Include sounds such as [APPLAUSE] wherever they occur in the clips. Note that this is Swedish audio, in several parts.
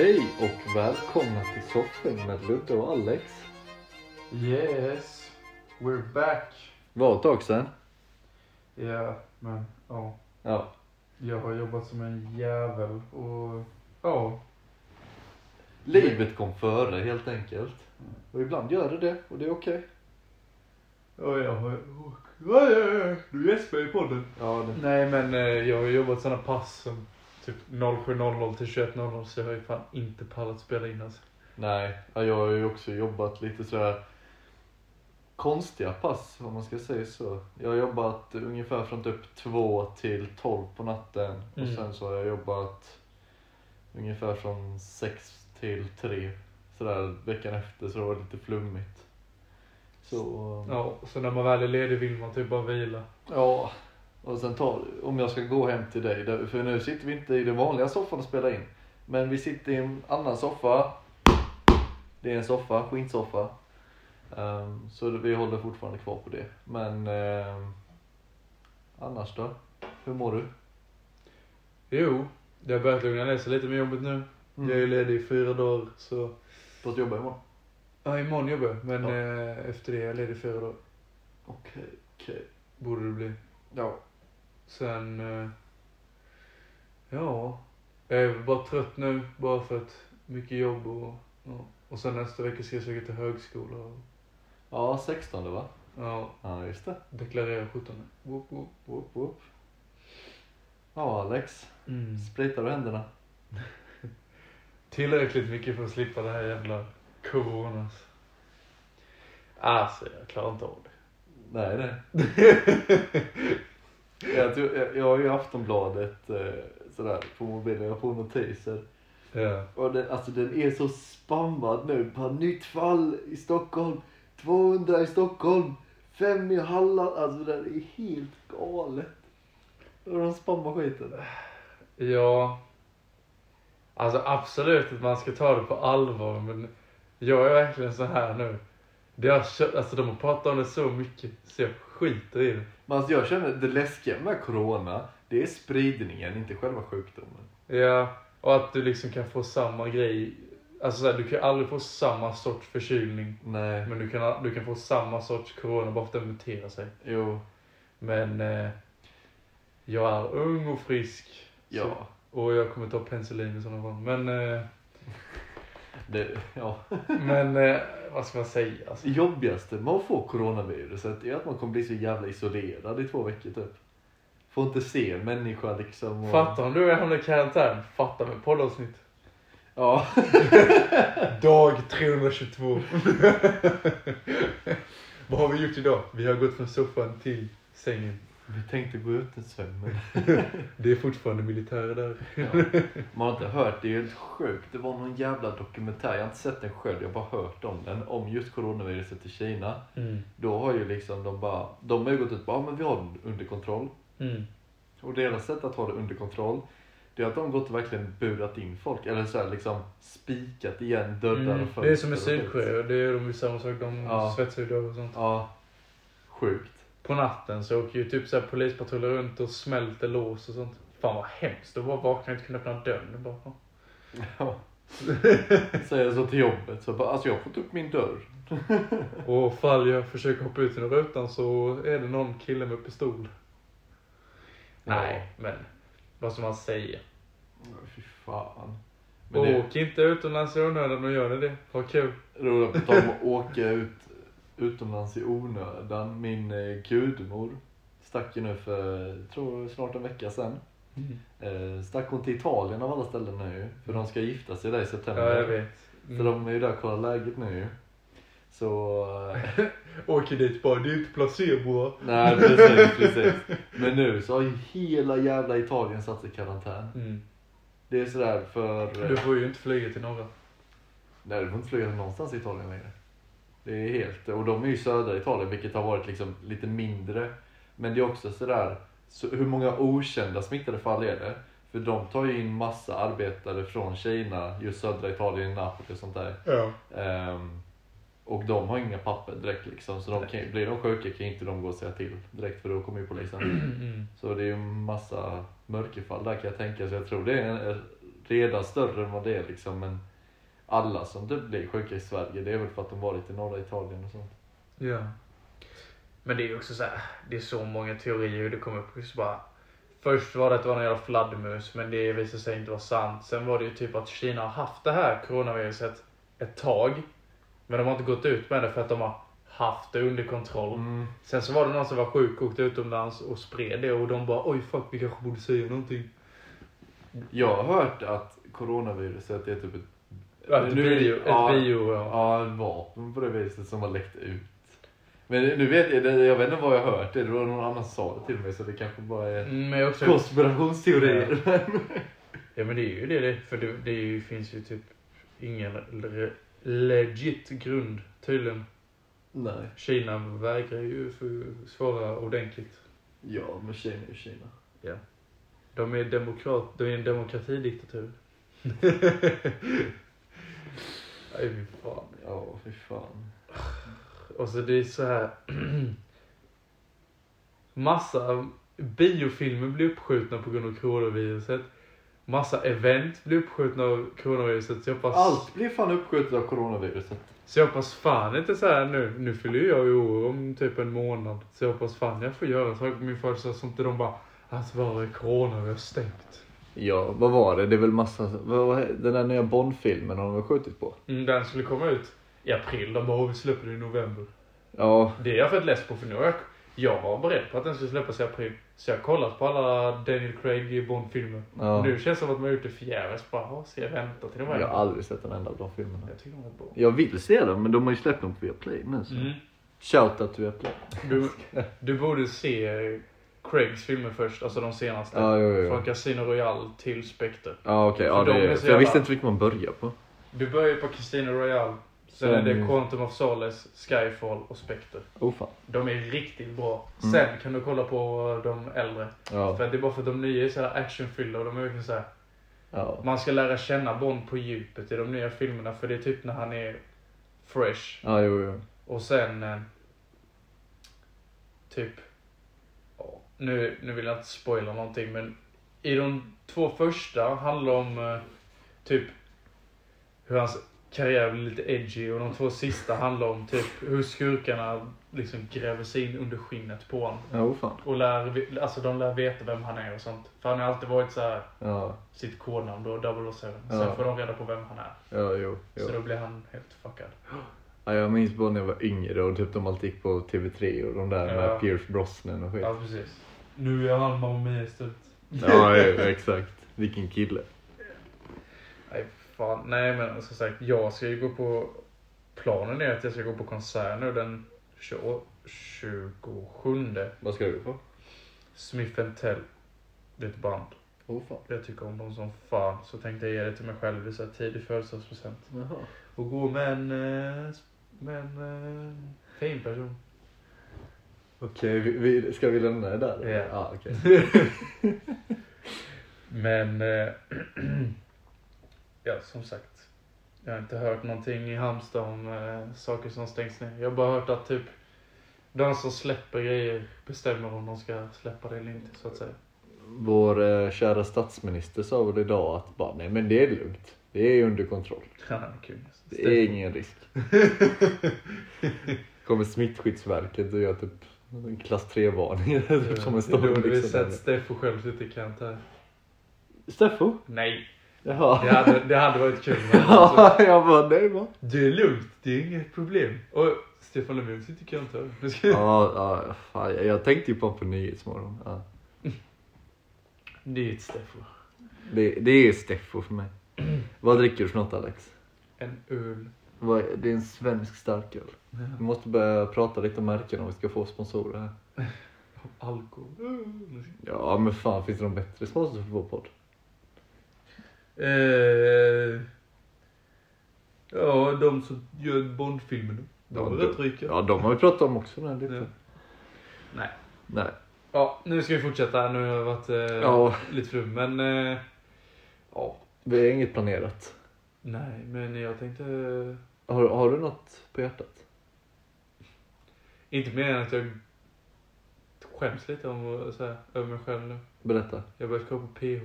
Hej och välkomna till soffan med Ludde och Alex. Yes, we're back. Var ett tag sedan. Ja, men ja. Ja. Jag har jobbat som en jävel och ja. Livet kom före helt enkelt. Och ibland gör det det och det är okej. Ja, jag har... Du gäspar i podden. Ja, det... Nej, men eh, jag har jobbat sådana pass som typ 07.00 till 21.00 så jag har ju fan inte pallat spela in alltså. Nej, ja, jag har ju också jobbat lite sådär konstiga pass om man ska säga så. Jag har jobbat ungefär från typ två till tolv på natten och Mm. sen så har jag jobbat ungefär från sex till tre sådär veckan efter så det var lite flummigt. Så, Ja, så när man väl är ledig vill man typ bara vila. Ja, och sen tar, om jag ska gå hem till dig, för nu sitter vi inte i den vanliga soffan och spelar in. Men vi sitter i en annan soffa. Det är en soffa, skinnsoffa. Um, så vi håller fortfarande kvar på det. Men ehm, annars då? Hur mår du? Jo, det har börjat lugna ner sig lite med jobbet nu. Jag är ju ledig i fyra dagar så... Fått jobba imorgon? Ja, imorgon jobbar jag, men Ja. eh, efter det är jag ledig i fyra dagar. Okej, okej. Borde det bli. Ja. Sen, eh, ja. Jag är bara trött nu, bara för att mycket jobb och, ja. och sen nästa vecka ska jag söka till högskola och, Ja, 16 va? ja, Ja, just det. deklarera 17. Woop, woop. Whoop, whoop. Ja, Alex. Mm. Spritar du händerna? [LAUGHS] Tillräckligt mycket för att slippa det här jävla coronas. Alltså, jag klarar inte av det. Nej, nej. [LAUGHS] jag, tror, jag, jag har ju Aftonbladet eh, sådär på mobilen, jag får notiser. Ja. Och den, alltså den är så spammad nu. Bara nytt fall i Stockholm, 200 i Stockholm, 5 i Halland. Alltså den är helt galet. Och de spammar skiten. Ja. Alltså absolut att man ska ta det på allvar men jag är verkligen så här nu. Det har, alltså de har pratat om det så mycket så jag skiter i det. Men alltså jag känner det läskiga med corona, det är spridningen, inte själva sjukdomen. Ja, och att du liksom kan få samma grej. Alltså så här, du kan aldrig få samma sorts förkylning. Nej, Men du kan, du kan få samma sorts corona bara för att den muterar sig. jo, Men eh, jag är ung och frisk. ja. Så, och jag kommer ta penicillin i sådana fall. Men, eh, Det, ja. men eh, vad ska man säga? Alltså, Det jobbigaste med att få coronaviruset är att man kommer bli så jävla isolerad i två veckor typ. Får inte se en människa liksom. Och... Fattar om du hamnar i karantän? Fatta med poddavsnitt. Ja. [LAUGHS] Dag 322. [LAUGHS] Vad har vi gjort idag? Vi har gått från soffan till sängen. Vi tänkte gå ut en sväng men [LAUGHS] Det är fortfarande militärer där. ja. man har inte hört, det är helt sjukt. Det var någon jävla dokumentär, jag har inte sett den själv, jag har bara hört om den. Om just coronaviruset i Kina. Mm. Då har ju liksom de bara, de har ju gått ut bara, ja, men vi har det under kontroll. Mm. Och deras sätt att ha det under kontroll, det är att de gått och verkligen burat in folk. Eller så här, liksom spikat igen dörrar Mm. och fönster. Det är som i. Sydkorea. Det är de ju samma sak. De Ja. svetsar ju dörrar och sånt. Ja. Sjukt. På natten så åker ju typ så här polispatruller runt och smälter lås och sånt. Fan vad hemskt. Att bara vakna och inte kunna öppna dörren. Bara. Ja. Säger så till jobbet, så bara, alltså jag har fått upp min dörr. [LAUGHS] Och fall jag försöker hoppa ut genom rutan så är det någon kille med pistol. Nej, men vad ska man säga? Ja, Fy fan. Men det Åk inte utomlands i onödan och gör ni det. Ha kul. roligt att åka ut utomlands i onödan. Min eh, gudmor stack ju nu för, tror snart en vecka sedan. Eh, stack hon till Italien av alla ställen nu För de ska gifta sig där i september. Ja, jag vet. Så Mm. de är ju där och kollar läget nu. Så, [LAUGHS] eh, Åker dit bara, det är inte placebo. nej precis, precis. [LAUGHS] Men nu så har ju hela jävla Italien satt i karantän. Mm. Det är sådär för... Du får ju inte flyga till norra. Nej, du får inte flyga någonstans i Italien längre. Det är helt, och de är ju i södra Italien vilket har varit liksom lite mindre. Men det är också sådär, så hur många okända smittade fall är det? För de tar ju in massa arbetare från Kina, just södra Italien, Napoli och sånt där. Ja. Ehm, och de har inga papper direkt liksom, så de kan, blir de sjuka kan inte de gå och säga till direkt för då kommer ju polisen. Mm. Så det är ju massa mörkerfall där kan jag tänka, så jag tror det är redan större än vad det är liksom. Men alla som typ blir sjuka i Sverige, det är väl för att de varit i norra Italien och sånt. Ja. Men det är ju också så här, det är så många teorier hur det kommer upp. Just bara, först var det att det var en jävla fladdermus, men det visade sig inte vara sant. Sen var det ju typ att Kina har haft det här coronaviruset ett tag. Men de har inte gått ut med det för att de har haft det under kontroll. Mm. Sen så var det någon som var sjuk och åkte utomlands och spred det och de bara oj fuck vi kanske borde säga någonting. Jag har hört att coronaviruset är typ ett, ett nu- bio, ett ja, bio ja. Ja, vapen på det viset som har läckt ut. Men nu vet jag, jag vet inte vad jag har hört det, det var någon annan sa det till mig så det kanske bara är Mm, också konspirationsteorier. Ja men det är ju det, det för det, det ju, finns ju typ ingen le- legit grund tydligen. Nej. Kina vägrar ju svara ordentligt. Ja, men Kina är ju Kina. De är, demokrat, de är en demokratidiktatur. [LAUGHS] Nej fy fan. Ja, fy fan. Och så det är så här. Massa biofilmer blir uppskjutna på grund av coronaviruset. Massa event blir uppskjutna av coronaviruset. Så jag hoppas, Allt blir fan uppskjutet av coronaviruset. så jag hoppas fan inte så här nu. Nu fyller jag ju år om typ en månad. Så jag hoppas fan jag får göra saker på min födelsedag som inte de bara, att var är corona, vi har stängt. Ja, vad var det? Det är väl massa, vad, vad, den där nya Bond-filmen har de väl skjutit på? Mm, den skulle komma ut i april. De bara, "Åh, vi släpper den i november. Ja, Det är jag fett less på för nu har jag, jag var beredd på att den skulle släppas i april. Så jag har kollat på alla Daniel Craig Bond-filmer. ja. Nu känns det som att man gjort det förgäves. Bara, "Ja, ska jag vänta till november? Jag har aldrig sett en enda av de filmerna. Jag tycker de är bra. Jag vill se dem, men de har ju släppt dem på Viaplay nu. Så. Mm. Shoutout till Viaplay. Du, [LAUGHS] du borde se Craigs filmer först, alltså de senaste. Ja, jo, jo. Från Casino Royale till Spectre. Ja, okej. För ja, de det så för jag visste jävla- inte vilket man börjar på. Du börjar på Casino Royale. Sen är det Quantum of Solace, Skyfall och Spectre. Oh fan. De är riktigt bra. Mm. Sen kan du kolla på de äldre. Ja. För det är bara för att de nya är såhär actionfyllda och de är verkligen såhär. Ja. Man ska lära känna Bond på djupet i de nya filmerna för det är typ när han är fresh. Ja, jo, jo. Och sen eh, typ, nu, nu vill jag inte spoila någonting men i de två första handlar om eh, typ hur hans karriär blir lite edgy och de två sista handlar om typ hur skurkarna liksom gräver sig in under skinnet på honom. Ja, oh. Och lär, alltså de lär veta vem han är och sånt. För han har alltid varit så här Ja, sitt kodnamn då, 007. Sen Ja. får de reda på vem han är. ja, jo. jo. Så då blir han helt fuckad. Ja, jag minns bara när jag var yngre och typ de alltid gick på TV3 och de där med Pierce Brosnan och skit. Ja, precis. Nu är han Mamma Mia istället. Ja, ja, exakt. Vilken kille. Nej, fan. Nej, men som sagt, jag ska ju gå på... Planen är att jag ska gå på konsert nu den 20, 27. Vad ska du på? Smith Tell. Det är ett band. Oh fan. Jag tycker om dem som fan. Så tänkte jag ge det till mig själv i så här tidig födelsedagspresent. Och gå med en... eh, Med en eh, fin person. Okej, vi, ska vi lämna det där? Ja. Ja, okej. [LAUGHS] Men... eh, [CLEARS THROAT] ja, som sagt. Jag har inte hört någonting i Halmstad om eh, saker som stängs ner. Jag har bara hört att typ de som släpper grejer bestämmer om de ska släppa det eller inte, så att säga. Vår eh, kära statsminister sa väl idag att bara, nej men det är lugnt. Det är under kontroll. [LAUGHS] Kul. Det är ingen risk. [LAUGHS] Kommer smittskyddsverket och gör typ en klass 3-varning. [LAUGHS] typ som en hade storm vi liksom. sett Steffo själv sitta i karantän. Steffo? Nej, Jaha. det hade, det hade varit kul. Men [LAUGHS] alltså, jag bara, nej va? det är lugnt, det är inget problem. Och Stefan Löfven sitter i ska- Ja, ja fan, jag, jag tänkte ju på på Nyhetsmorgon. Ja. Det är ett Steffo. Det, det är Steffo för mig. Vad dricker du för något Alex? En öl. Det är en svensk starköl. Vi måste börja prata lite om märken om vi ska få sponsorer här. [LAUGHS] Alkohol. Ja men fan, finns det någon bättre sponsor för vår podd? Eh, ja, de som gör Bondfilmerna. De är Ja, rätt rika. Ja, de har vi pratat om också nu lite. Ja. Nej. Nej. Ja, nu ska vi fortsätta. Nu har jag varit eh, Ja. lite flum, men... Eh, ja. Vi har inget planerat. Nej, men jag tänkte... Har, har du något på hjärtat? Inte mer än att jag skäms lite om att säga över mig själv nu. Berätta. Jag börjat gå på PH.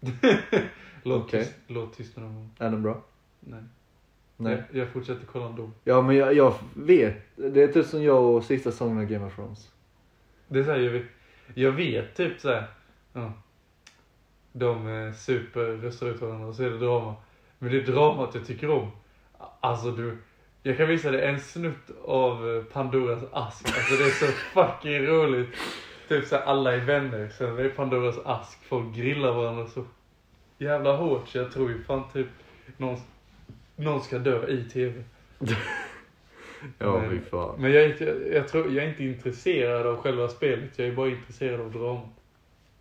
[LAUGHS] Låt, Okej. tyst, låt tyst någon gång. Är den bra? Nej. Nej. Jag, jag fortsätter kolla ändå. Ja men jag, jag vet, det är typ som jag och sista säsongen av Game of Thrones. Det är så här, jag, vet, jag vet typ så här. Ja. De eh, super röstar ut varandra och så är det drama. Men det är dramat jag tycker om. Alltså du. Jag kan visa dig en snutt av Pandoras ask. Alltså det är så [LAUGHS] fucking roligt. Typ så här, alla är vänner. Sen är det Pandoras ask. Folk grillar varandra så jävla hårt så jag tror ju fan typ någon, någon ska dö i TV. [LAUGHS] Ja Men- fy fan. Men jag är, inte, jag, tror, jag är inte intresserad av själva spelet. Jag är bara intresserad av dramat.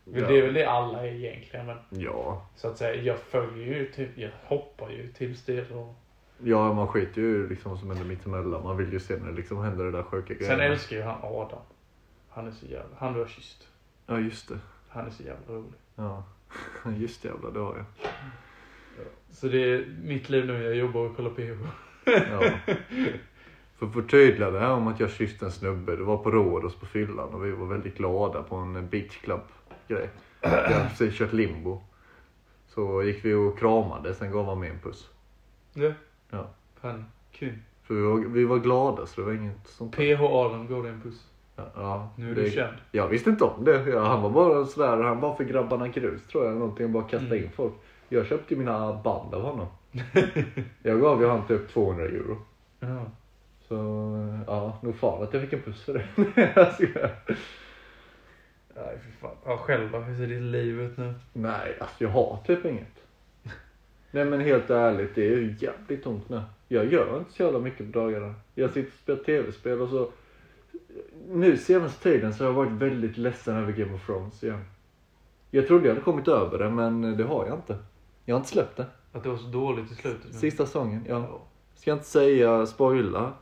Men Ja. det är väl det alla är egentligen. Men Ja. så att säga, jag följer ju typ, jag hoppar ju tills det är. Ja man skiter ju liksom som händer mittemellan. Man vill ju se när det liksom händer det där sjuka Sen grejerna. älskar ju han Adam. Han är så jävla, han du har kysst. Ja just det. Han är så jävla rolig. Ja. [LAUGHS] Just jävlar det har jag. Så det är mitt liv nu, jag jobbar och kollar PH. Ja. För att förtydliga det här om att jag kysste en snubbe. Det var på Rhodos på fyllan och vi var väldigt glada på en beach club grej. Vi hade precis kört limbo. Så gick vi och kramade, sen gav han mig en puss. Ja. Ja. Fan, kul. För vi var, vi var glada så det var inget sånt där. PH Adam går det en puss. Ja, ja, Nu är det- du känd. Jag visste inte om det. Ja, han var bara sådär, han var för grabbarna grus tror jag. Någonting bara kasta Mm. in folk. Jag köpte ju mina band av honom. [LAUGHS] jag gav ju han typ 200 euro. Ja. Så ja, nog fan att jag fick en puss för det. [LAUGHS] Jag skojar. Nej fy fan. Ja själv då? Hur ser ditt liv ut nu? Nej, alltså jag har typ inget. Nej men helt ärligt, det är ju jävligt tomt nu. Jag gör inte så jävla mycket på dagarna. Jag sitter och spelar tv-spel och så. Nu senaste tiden så har jag varit väldigt ledsen över Game of Thrones igen. Jag trodde jag hade kommit över det men det har jag inte. Jag har inte släppt det. Att det var så dåligt i slutet? Sista säsongen, ja. Ska inte säga spoila.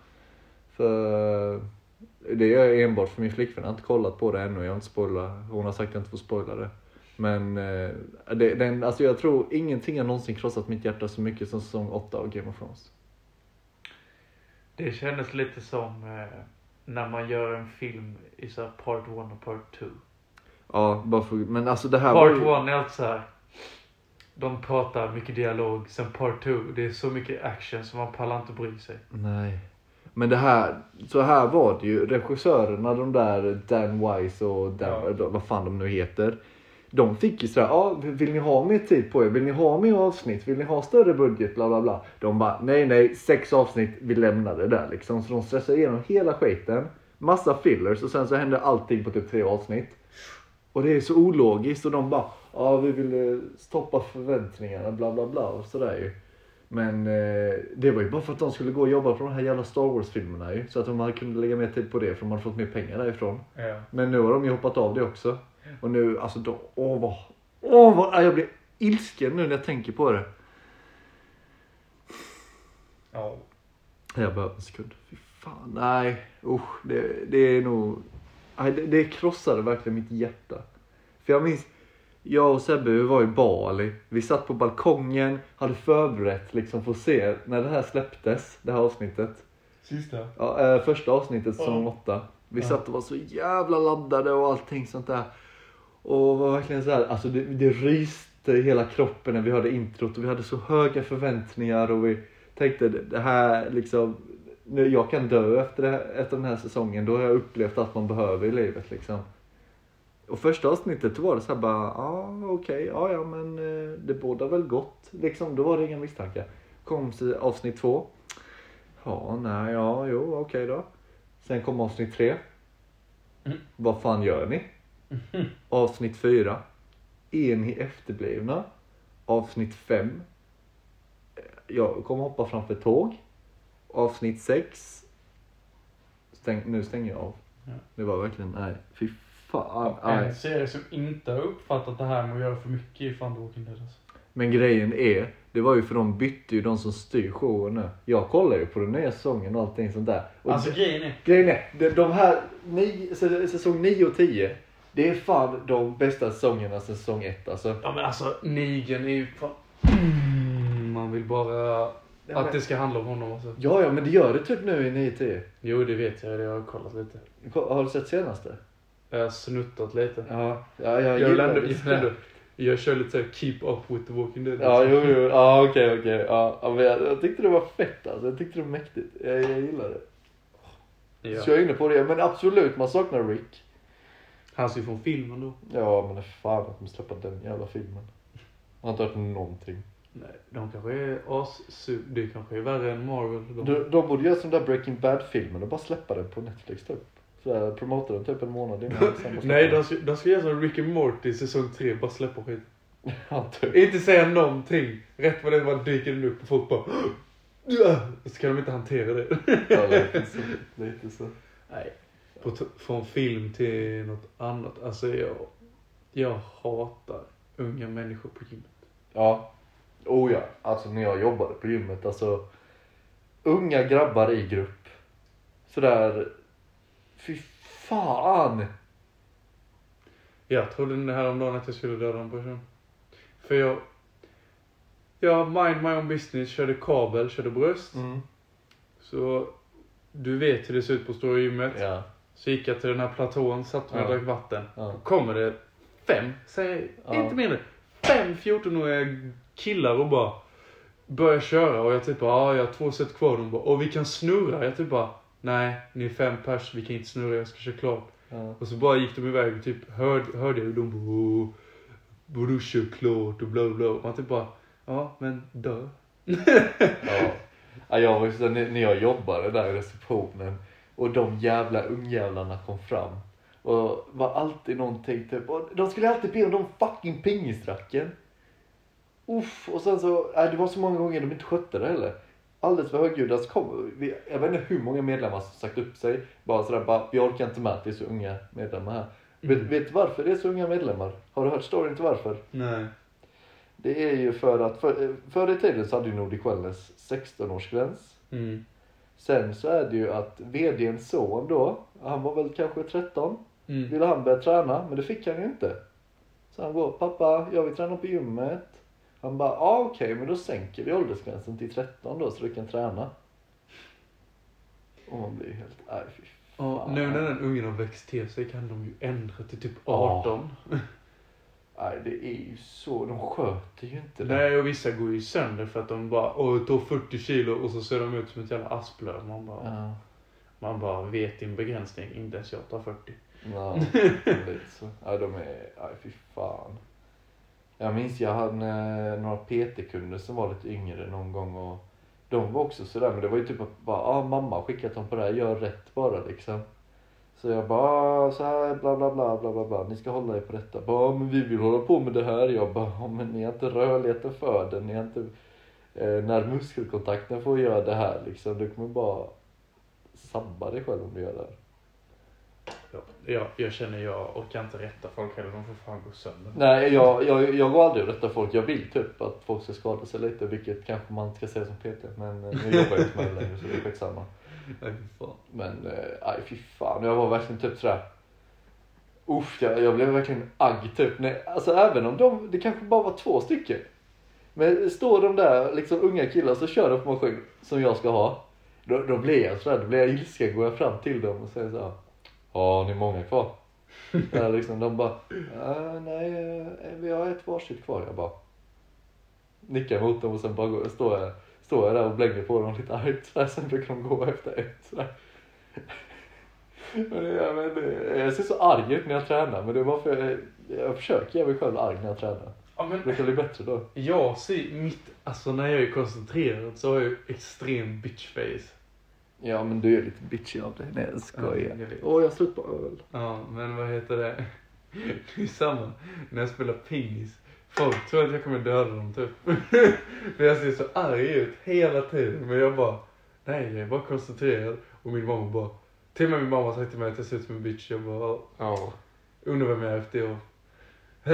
För det är enbart för min flickvän. Jag har inte kollat på det ännu. Jag har inte spoilat. Hon har sagt att jag inte får spoila det. Men eh, det, den, alltså jag tror ingenting har någonsin krossat mitt hjärta så mycket som säsong 8 av Game of Thrones. Det kändes lite som eh, när man gör en film i så part 1 och part 2. Ja, bara för, men alltså det här var Part ju... 1 är allt så här. De pratar mycket dialog. Sen part 2, det är så mycket action så man pallar inte bry sig. Nej. Men det här, så här var det ju. Regissörerna, de där Dan Wise och Dan, Ja. vad fan de nu heter. De fick ju sådär, ja vill ni ha mer tid på er? Vill ni ha mer avsnitt? Vill ni ha större budget? Bla bla bla. De bara, nej nej, sex avsnitt, vi lämnar det där liksom. Så de stressade igenom hela skiten. Massa fillers och sen så hände allting på typ tre avsnitt. Och det är så ologiskt och de bara, ja vi vill eh, stoppa förväntningarna bla bla bla och sådär ju. Men eh, det var ju bara för att de skulle gå och jobba på de här jävla Star Wars-filmerna ju. Så att de kunnat lägga mer tid på det för de hade fått mer pengar därifrån. Ja. Men nu har de ju hoppat av det också. Och nu, alltså då, åh vad, åh vad, ah, jag blir ilsken nu när jag tänker på det. Ja. Jag behöver en sekund. Fy fan, nej, usch, det, det är nog, nej, det, det krossade verkligen mitt hjärta. För jag minns, jag och Sebbe vi var i Bali. Vi satt på balkongen, hade förberett liksom för att se när det här släpptes, det här avsnittet. Sista. Ja, eh, första avsnittet, säsong Ja. åtta. Vi Ja. satt och var så jävla laddade och allting sånt där. Och var verkligen så här, alltså det, det ryste i hela kroppen när vi hörde introt och vi hade så höga förväntningar och vi tänkte det här liksom, nu, jag kan dö efter, här, efter den här säsongen. Då har jag upplevt allt man behöver i livet liksom. Och första avsnittet var det så här bara, ja ah, okej, ja ja men eh, det bådar väl gott. Liksom, då var det inga misstankar. Kom avsnitt två. Ja, nej, ja, jo, okej då. Sen kom avsnitt tre. Mm. Vad fan gör ni? Avsnitt fyra. Är ni efterblivna? Avsnitt fem. Jag kommer hoppa framför tåg. Avsnitt sex. Stäng, nu stänger jag av. Ja. Det var verkligen, nej, fy fan. En Nej. serie som inte har uppfattat det här med att göra för mycket i fan The Walking Dead alltså. Men grejen är, det var ju för de bytte ju de som styr showen nu. Jag kollar ju på den nya säsongen och allting sånt där. Och Alltså grejen är, Grejen är, de, de här säsong 9 och 10. Det är fan de bästa säsongerna sen säsong 1 alltså. ja men alltså Negan är ju fan... Mm, man vill bara att det ska handla om honom alltså. Ja, ja, men det gör det typ nu i 9-10. Jo det vet jag, det har jag kollat lite. Har du sett senaste? Jag har snuttat lite. Ja, ja jag, Jag gillar ändå, det. jag ändå, Jag kör lite såhär keep up with the walking dead. Ja, jo, jo. Ja, okej, okej. Ja, ja, men jag, jag tyckte det var fett alltså. Jag tyckte det var mäktigt. Jag, jag gillar det. Ja. Så jag är inne på det. Men absolut, man saknar Rick. Han ser från filmen då. Ja, men fan att de släpper den jävla filmen. Jag har inte hört någonting. Nej, de kanske är as Det kanske är värre än Marvel. De. De, de borde göra som den där Breaking Bad-filmen och bara släppa den på Netflix typ. Så promota den typ en månad innan. Nej, de ska, de ska göra som Rick and Morty säsong 3, bara släppa skit. [LAUGHS] Ja, typ. Inte säga någonting. Rätt vad det bara dyker den upp och folk bara så kan de inte hantera det. Ja, [LAUGHS] lite så. Lite så. Nej. På från film till något annat. Alltså jag, jag hatar unga människor på gymmet. Ja. Oh ja. Alltså när jag jobbade på gymmet, alltså. Unga grabbar i grupp. Sådär. Fy fan. Jag trodde det här om dagen att jag skulle döda en person. För jag, jag mind my own business, körde kabel, körde bröst. Mm. Så du vet hur det ser ut på stora gymmet. Ja. Så gick jag till den här platån, satte mig och drack vatten. Ja. Då kommer det fem, säg inte mindre, fem 14-åriga killar och bara börjar köra och jag typ bara, ja jag har två set kvar. De bara, och vi kan snurra. Jag typ bara, nej ni är fem pers, vi kan inte snurra, jag ska köra klart. Ja. Och så bara gick de iväg och typ hörde, hörde jag hur de bara, "Åh, vadå kör klart och bla bla. Och Man typ bara, ja men dö. Ja. ja jag var ju när jag jobbade där i receptionen och de jävla ungjävlarna kom fram. Och var alltid någonting typ, och de skulle alltid be om de fucking pingisracken. Uff, och sen så, nej, det var så många gånger de inte skötte det heller. Alldeles för högljudda så kom, vi, jag vet inte hur många medlemmar som sagt upp sig. Bara sådär, bara, vi orkar inte med att det är så unga medlemmar här. Vet, Mm. vet du varför det är så unga medlemmar? Har du hört storyn till varför? Nej. Det är ju för att för, förr i tiden så hade ju Nordic Wellness 16-årsgräns. Mm. Sen så är det ju att VDns son då, han var väl kanske 13, Mm. ville han börja träna, men det fick han ju inte. Så han går, pappa, jag vill träna på gymmet. Han bara, ja ah, okej, men då sänker vi åldersgränsen till 13 då så du kan träna. Och man blir helt, nej fy Ja, fan. nu när den ungen har växt till sig kan de ju ändra till typ Ja. 18. Nej det är ju så, de sköter ju inte det. Nej, och vissa går ju sönder för att de bara, åh, tar 40 kilo och så ser de ut som ett jävla asplöv. Man bara, Ja, man bara vet din begränsning, inte ens jag tar 40. ja [LAUGHS] lite så. Ja de är, nej fy fan. Jag minns jag hade eh, några PT-kunder som var lite yngre någon gång och de var också sådär men det var ju typ att bara, ah, mamma skickat dem på det här, gör rätt bara liksom. Så jag bara, så här bla bla bla bla bla bla, ni ska hålla er på detta. Bara, men vi vill hålla på med det här. Jag bara, men ni har inte rörligheten för det, ni har inte eh, när muskelkontakten får göra det här liksom. Du kommer bara sabba dig själv om du gör det här. Ja, jag, jag känner jag orkar inte rätta folk heller, de får fan gå sönder. Nej, jag, jag, jag går aldrig och rättar folk. Jag vill typ att folk ska skada sig lite, vilket kanske man ska säga som PT. Men eh, nu jobbar jag inte med det längre så det är skitsamma. Nej, fy fan. Men eh, aj fy fan, jag var verkligen typ sådär. Uff, jag, jag blev verkligen agg typ. Nej, alltså även om de, det kanske bara var två stycken. Men står de där liksom unga killar så kör de på maskin som jag ska ha. Då, då blir jag sådär, då blir jag ilsken, går jag fram till dem och säger såhär. Har ni många kvar? [LAUGHS] ja, liksom, de bara, "Ah, nej eh, vi har ett varsitt kvar. Jag bara nickar mot dem och sen bara går, står, jag, står jag där och blänger på dem lite argt. sådär. Sen brukar de gå efter ett. Sådär. Men det, jag, men det, jag ser så arg ut när jag tränar men det är bara för jag, jag försöker göra mig själv arg när jag tränar. Ja, Det men brukar bli bättre då. jag ser mitt, alltså när jag är koncentrerad så har jag extrem bitchface. Ja men du är lite bitchig av dig. Nej jag Ja, skojar. jag vet. Åh jag har slut på öl. Ja, men vad heter det? Det är samma när jag spelar pingis. Folk tror att jag kommer döda dem typ. [LAUGHS] För jag ser så arg ut hela tiden. Men jag bara, nej jag är bara koncentrerad. Och min mamma bara, till och med min mamma har sagt till mig att jag ser ut som en bitch. Jag bara, "Ja, undrar vem jag är efter jag. [LAUGHS]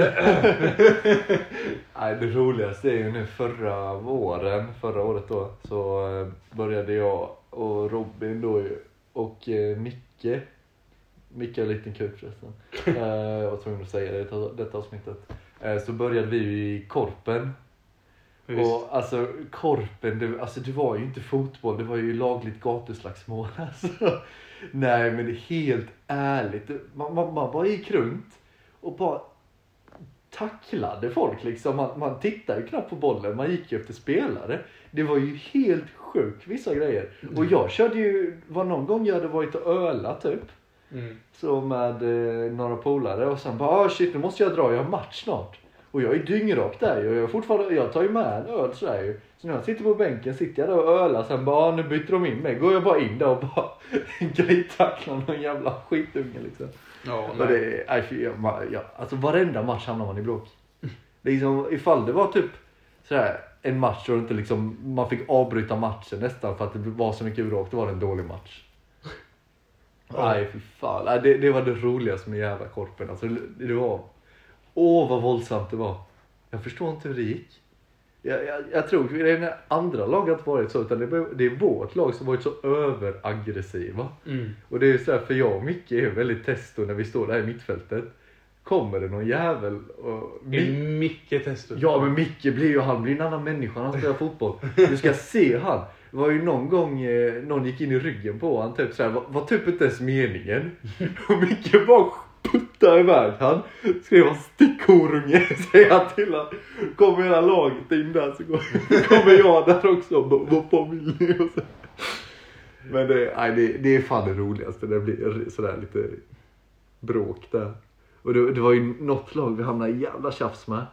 Nej, det roligaste är ju nu förra våren, förra året då, så eh, började jag och Robin då ju, och eh, Micke, Micke har en liten kuk förresten, [LAUGHS] eh, jag var tvungen att säga det i detta avsnittet. Eh, så började vi ju i Korpen. Visst. Och alltså Korpen, det, alltså, det var ju inte fotboll, det var ju lagligt gatuslagsmål. [LAUGHS] Alltså. Nej men helt ärligt, man, man, man bara gick runt och bara tacklade folk liksom. Man, man tittade ju knappt på bollen, man gick ju efter spelare. Det var ju helt sjukt vissa grejer. Och jag körde ju, var någon gång jag hade varit och öla typ. Mm. Så med eh, några polare och sen bara ah, shit nu måste jag dra, jag har match snart. Och jag är dyngrak där och jag, är fortfarande, jag tar ju med en öl sådär ju. Så när jag sitter på bänken sitter jag där och ölar sen bara ah, nu byter de in mig. Går jag bara in där och bara [LAUGHS] grejtacklar någon jävla skitunge liksom. Ja, Och det, fy, ja, ja, alltså varenda match hamnar man i bråk. Liksom, ifall det var typ sådär, en match och inte liksom, man fick avbryta matchen nästan för att det var så mycket bråk, då var det en dålig match. Nej fy fan, det, det var det roligaste med jävla korpen. Alltså, det, var, åh vad våldsamt det var. Jag förstår inte hur det gick. Jag, jag, jag tror det andra lag har inte varit så, utan det, det är vårt lag som varit så överaggressiva. Mm. Och det är så här, för jag och Micke är väldigt testo när vi står där i mittfältet. Kommer det någon jävel och... Är mycket tester. Ja men Micke blir ju, han blir en annan människa när han spelar fotboll. Du ska [LAUGHS] se han. Det var ju någon gång eh, någon gick in i ryggen på han typ såhär, var, var typ inte ens meningen. [LAUGHS] Och Micke bara puttade iväg han. Skrev han stick horunge, [LAUGHS] säger han till han. Kommer hela laget in där så går- kommer jag där också vad fan vill ni? Och så. Men det, nej, det, det är fan det roligaste, det blir sådär lite bråk där. Och det, det var ju något lag vi hamnade i jävla tjafs med.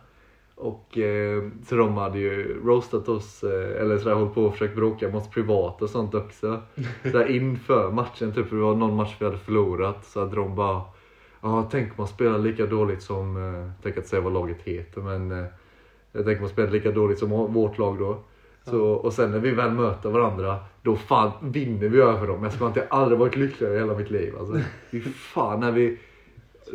Och eh, så de hade ju roastat oss, eh, eller sådär hållit på och försökt bråka mot privat och sånt också. [LAUGHS] Där inför matchen, typ det var någon match vi hade förlorat, så hade de bara Ja, tänk man spelar lika dåligt som, eh, tänker inte säga vad laget heter men eh, jag tänker man spelar lika dåligt som vårt lag då. Så, och sen när vi väl möter varandra, då fan vinner vi över dem. Jag ska inte aldrig varit lyckligare i hela mitt liv. Alltså, [LAUGHS] fy fan när vi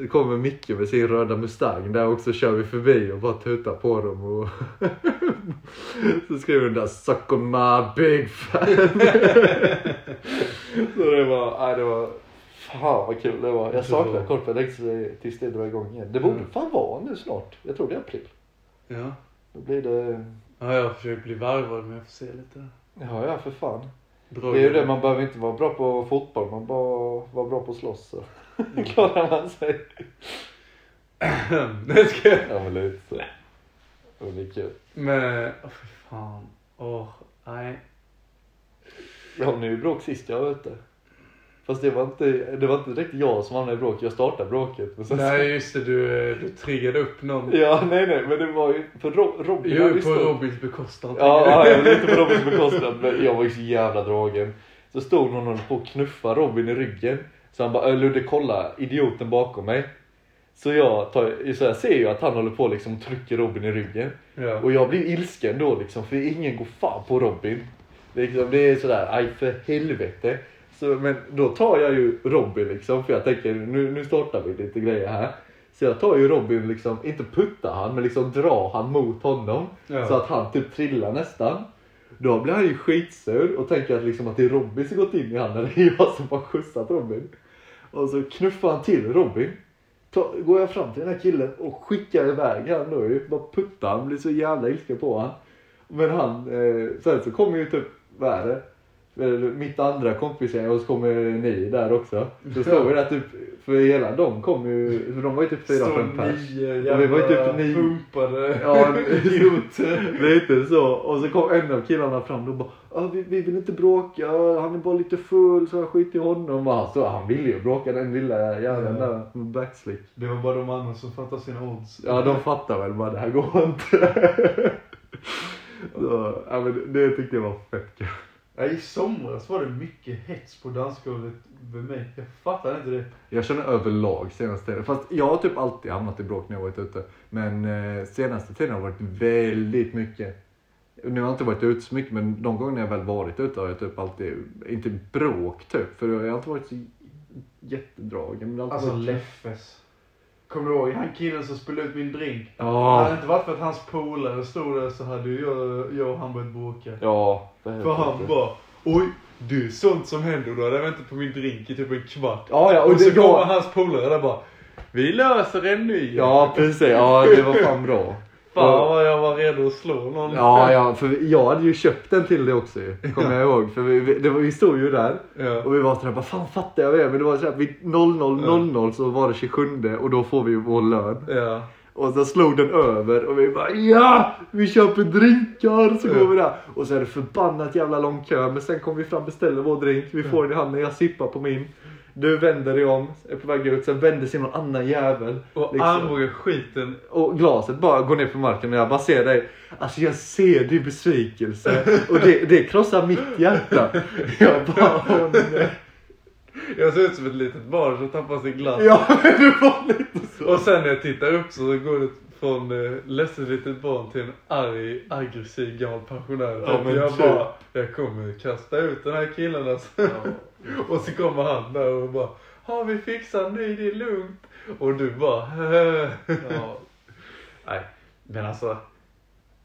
kommer Micke med sin röda Mustang där också kör vi förbi och bara tutar på dem. Och [LAUGHS] så skriver den där Suck on my big fan. så det var, nej, det var, fan vad kul det var. Jag saknar korpen tills det drar igång igen. Det borde Mm. fan vara nu snart. Jag tror det är april. Ja. Då blir det, ja, jag försöker bli varvad men jag får se lite. ja ja för fan. Bra Det är ju det, man behöver inte vara bra på fotboll, man bara vara bra på att slåss så [LAUGHS] klarar man sig. [CLEARS THROAT] Det ska jag. Ja men lite så. Och det är kul. Men, åh fy fan. Åh, nej. Jag hamnade ju i bråk sist jag var ute. Fast det var inte, det var inte direkt jag som hamnade i bråk, jag startade bråket. Men sen, Nej just det, du, du triggade upp någon. Ja nej nej men det var ju, för Rob, Robin Jo, på stått- Robins bekostnad. Ja, ja, jag var lite på Robins bekostnad men jag var ju så jävla dragen. Så stod någon och på knuffa Robin i ryggen. Så han bara, "Äh, Ludde kolla idioten bakom mig. Så jag, tar, så jag ser ju att han håller på liksom trycker Robin i ryggen. Ja. Och jag blir ilsken då liksom för ingen går fan på Robin. Det är, liksom, det är sådär, aj för helvete. Så, men då tar jag ju Robin liksom för jag tänker nu, nu startar vi lite grejer här. Så jag tar ju Robin liksom, inte puttar han men liksom drar han mot honom. Ja. Så att han typ trillar nästan. Då blir han ju skitsur och tänker att, liksom att det är Robin som gått in i han [LAUGHS] det är jag som har skjutsat Robin. Och så knuffar han till Robin. Ta, går jag fram till den här killen och skickar iväg han då ju. Bara puttar han, blir så jävla ilsken på han. Men han, eh, sen så kommer ju typ, vad är det? Mitt andra kompisgäng och så kommer ni där också. Så [LAUGHS] står vi där typ, för hela de kom ju, för de var ju typ fyra, fem pers. Och vi var ju typ nio. pumpade Ja, [LAUGHS] idioter. Lite så. Och så kom en av killarna fram och bara ah, vi, vi vill inte bråka, han är bara lite full så jag skit i honom. Och han, så, han ville ju bråka den lilla jäveln Ja. där med backslick. Det var bara de andra som fattade sina odds. Ja de fattar väl bara det här går inte. [LAUGHS] så, ja, men det, det tyckte jag var fett kul. Ja, I somras var det mycket hets på dansgolvet med mig. Jag fattar inte det. Jag känner överlag senaste tiden, fast jag har typ alltid hamnat i bråk när jag varit ute. Men eh, senaste tiden har det varit väldigt mycket. Nu har jag inte varit ute så mycket men de gånger jag väl varit ute har jag typ alltid, inte bråk typ, för jag har inte varit så jättedragen. Men Alltså varit... Leffes. Kommer du ihåg han killen som spelade ut min drink? Ja. Hade det inte varit för att hans polare stod där så hade ju jag, jag och han börjat bråka. Ja. För han bara Oj, det är sånt som händer. Då hade jag väntat på min drink i typ en kvart. Ja, ja, och, Och, så kommer var... hans polare där bara Vi löser en ny. Ja, precis. Ja, det var fan bra. Fan vad jag var redo att slå någon. Ja, ja, för jag hade ju köpt den till dig också. Kommer jag ihåg. För vi, vi, var, vi stod ju där. Ja. Och vi var sådär, vad fan fattar jag det? Men det var sådär, vid 00.00 så var det 27 och då får vi ju vår lön. Ja. Och så slog den över och vi bara ja! Vi köper drinkar så går vi där. Och så är det förbannat jävla lång kö men sen kommer vi fram beställer vår drink. Vi får den i handen, jag sippar på min. Du vänder dig om, är på väg ut, sen vänder sig någon annan jävel. Och liksom. skiten. Och glaset bara går ner på marken och jag bara ser dig. Alltså jag ser din besvikelse. Och det, det krossar mitt hjärta. [LAUGHS] Jag bara åh nej. Jag ser ut som ett litet barn som tappar sin glass. Ja [LAUGHS] men var lite så. Och sen när jag tittar upp så går det från eh, ledset litet barn till en arg, aggressiv gammal pensionär. Ja, och men jag typ. bara, jag kommer kasta ut den här killen alltså. [LAUGHS] Och så kommer han där och bara, har vi fixat nu, det är lugnt. Och du bara, Ja. Nej, men alltså.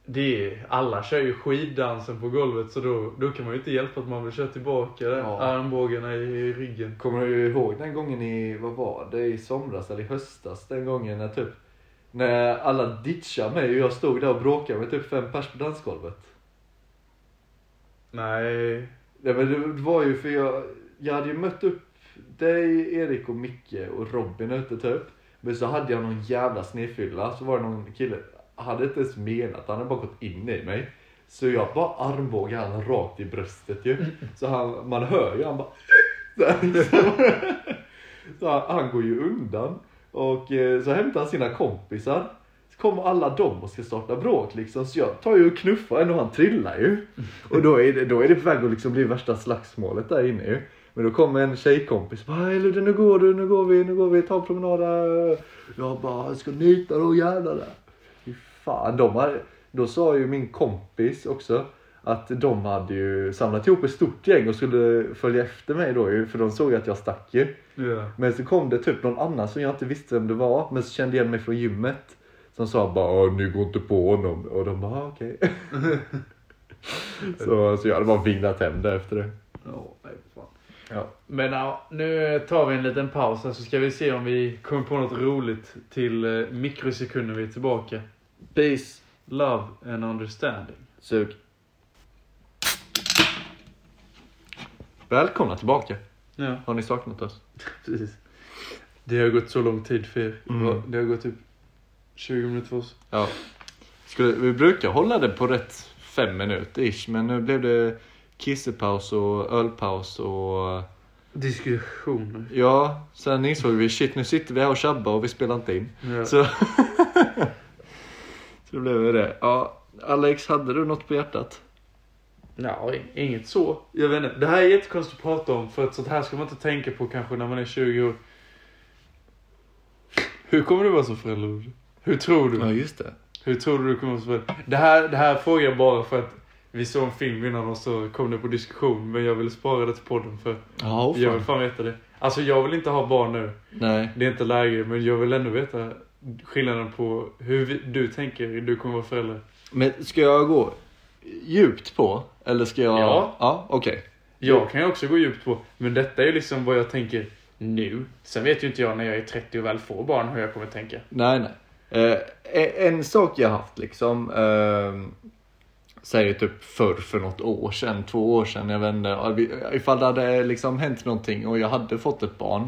Det är, alla kör ju skiddansen på golvet så då, då kan man ju inte hjälpa att man vill köra tillbaka där. Ja. armbågarna i ryggen. Kommer du ihåg den gången i, vad var det, i somras eller i höstas? Den gången när typ, när alla ditchade mig och jag stod där och bråkade med typ fem pers på dansgolvet. Nej. Ja, men det var ju för jag, jag hade ju mött upp dig, Erik och Micke och Robin ute typ. Men så hade jag någon jävla snedfylla, så var det någon kille, hade inte ens menat, han hade bara gått in i mig. Så jag bara armbågade han rakt i bröstet ju. Så han, man hör ju han bara [LAUGHS] så, så han, han går ju undan. Och eh, så hämtar han sina kompisar. Så kommer alla dem och ska starta bråk liksom. Så jag tar ju och knuffar en och han trillar ju. Och då är det, då är det på väg att liksom bli värsta slagsmålet där inne ju. Men då kommer en tjejkompis och bara Ludde nu går du, nu går vi, nu går vi, ta en promenad där." Jag bara, jag ska nita då jävlar där. Fan, de hade, då sa ju min kompis också att de hade ju samlat ihop ett stort gäng och skulle följa efter mig då ju, för de såg att jag stack ju. Ja. Men så kom det typ någon annan som jag inte visste vem det var, men så kände igen mig från gymmet. Som sa bara "Åh, ni går inte på honom. Och de bara "Ah, okej. [LAUGHS] så, så jag hade bara vinglat hem där efter det. Ja, nej fan. Ja. Men ja, nu tar vi en liten paus här så ska vi se om vi kommer på något roligt till eh, mikrosekunder vi är tillbaka. Peace. Love and understanding. Sug. Välkomna tillbaka. Ja, Har ni saknat oss? [LAUGHS] precis. Det har gått så lång tid för er. Mm. Det har gått typ 20 minuter för oss. Ja. Skulle, vi brukar hålla det på rätt fem minuter ish, men nu blev det kissepaus och ölpaus och Diskussioner. ja, sen insåg vi shit nu sitter vi här och tjabbar och vi spelar inte in. Ja. Så, [LAUGHS] så det blev det. Ja, Alex, hade du något på hjärtat? Ja, inget så. Jag vet inte. Det här är jättekonstigt att prata om för att sånt här ska man inte tänka på kanske när man är 20 år. Hur kommer du vara som förälder? Hur tror du? just det. Hur tror du du kommer vara som förälder? Det här, det här frågar jag bara för att vi såg en film innan och så kom det på diskussion. Men jag vill spara det till podden för Ja, oh, jag vill fan veta det. Alltså jag vill inte ha barn nu. Nej. Det är inte läge. Men jag vill ändå veta skillnaden på hur du tänker du kommer vara förälder. Men ska jag gå djupt på? Eller ska jag? Ja. Ja, okej. Jag kan ju också gå djupt på, men detta är liksom vad jag tänker nu. Sen vet ju inte jag när jag är 30 och väl får barn hur jag kommer tänka. Nej, nej. Eh, en, sak jag haft liksom. Eh, säger typ förr för något år sedan, två år sedan, jag vet inte. Ifall det hade liksom hänt någonting och jag hade fått ett barn.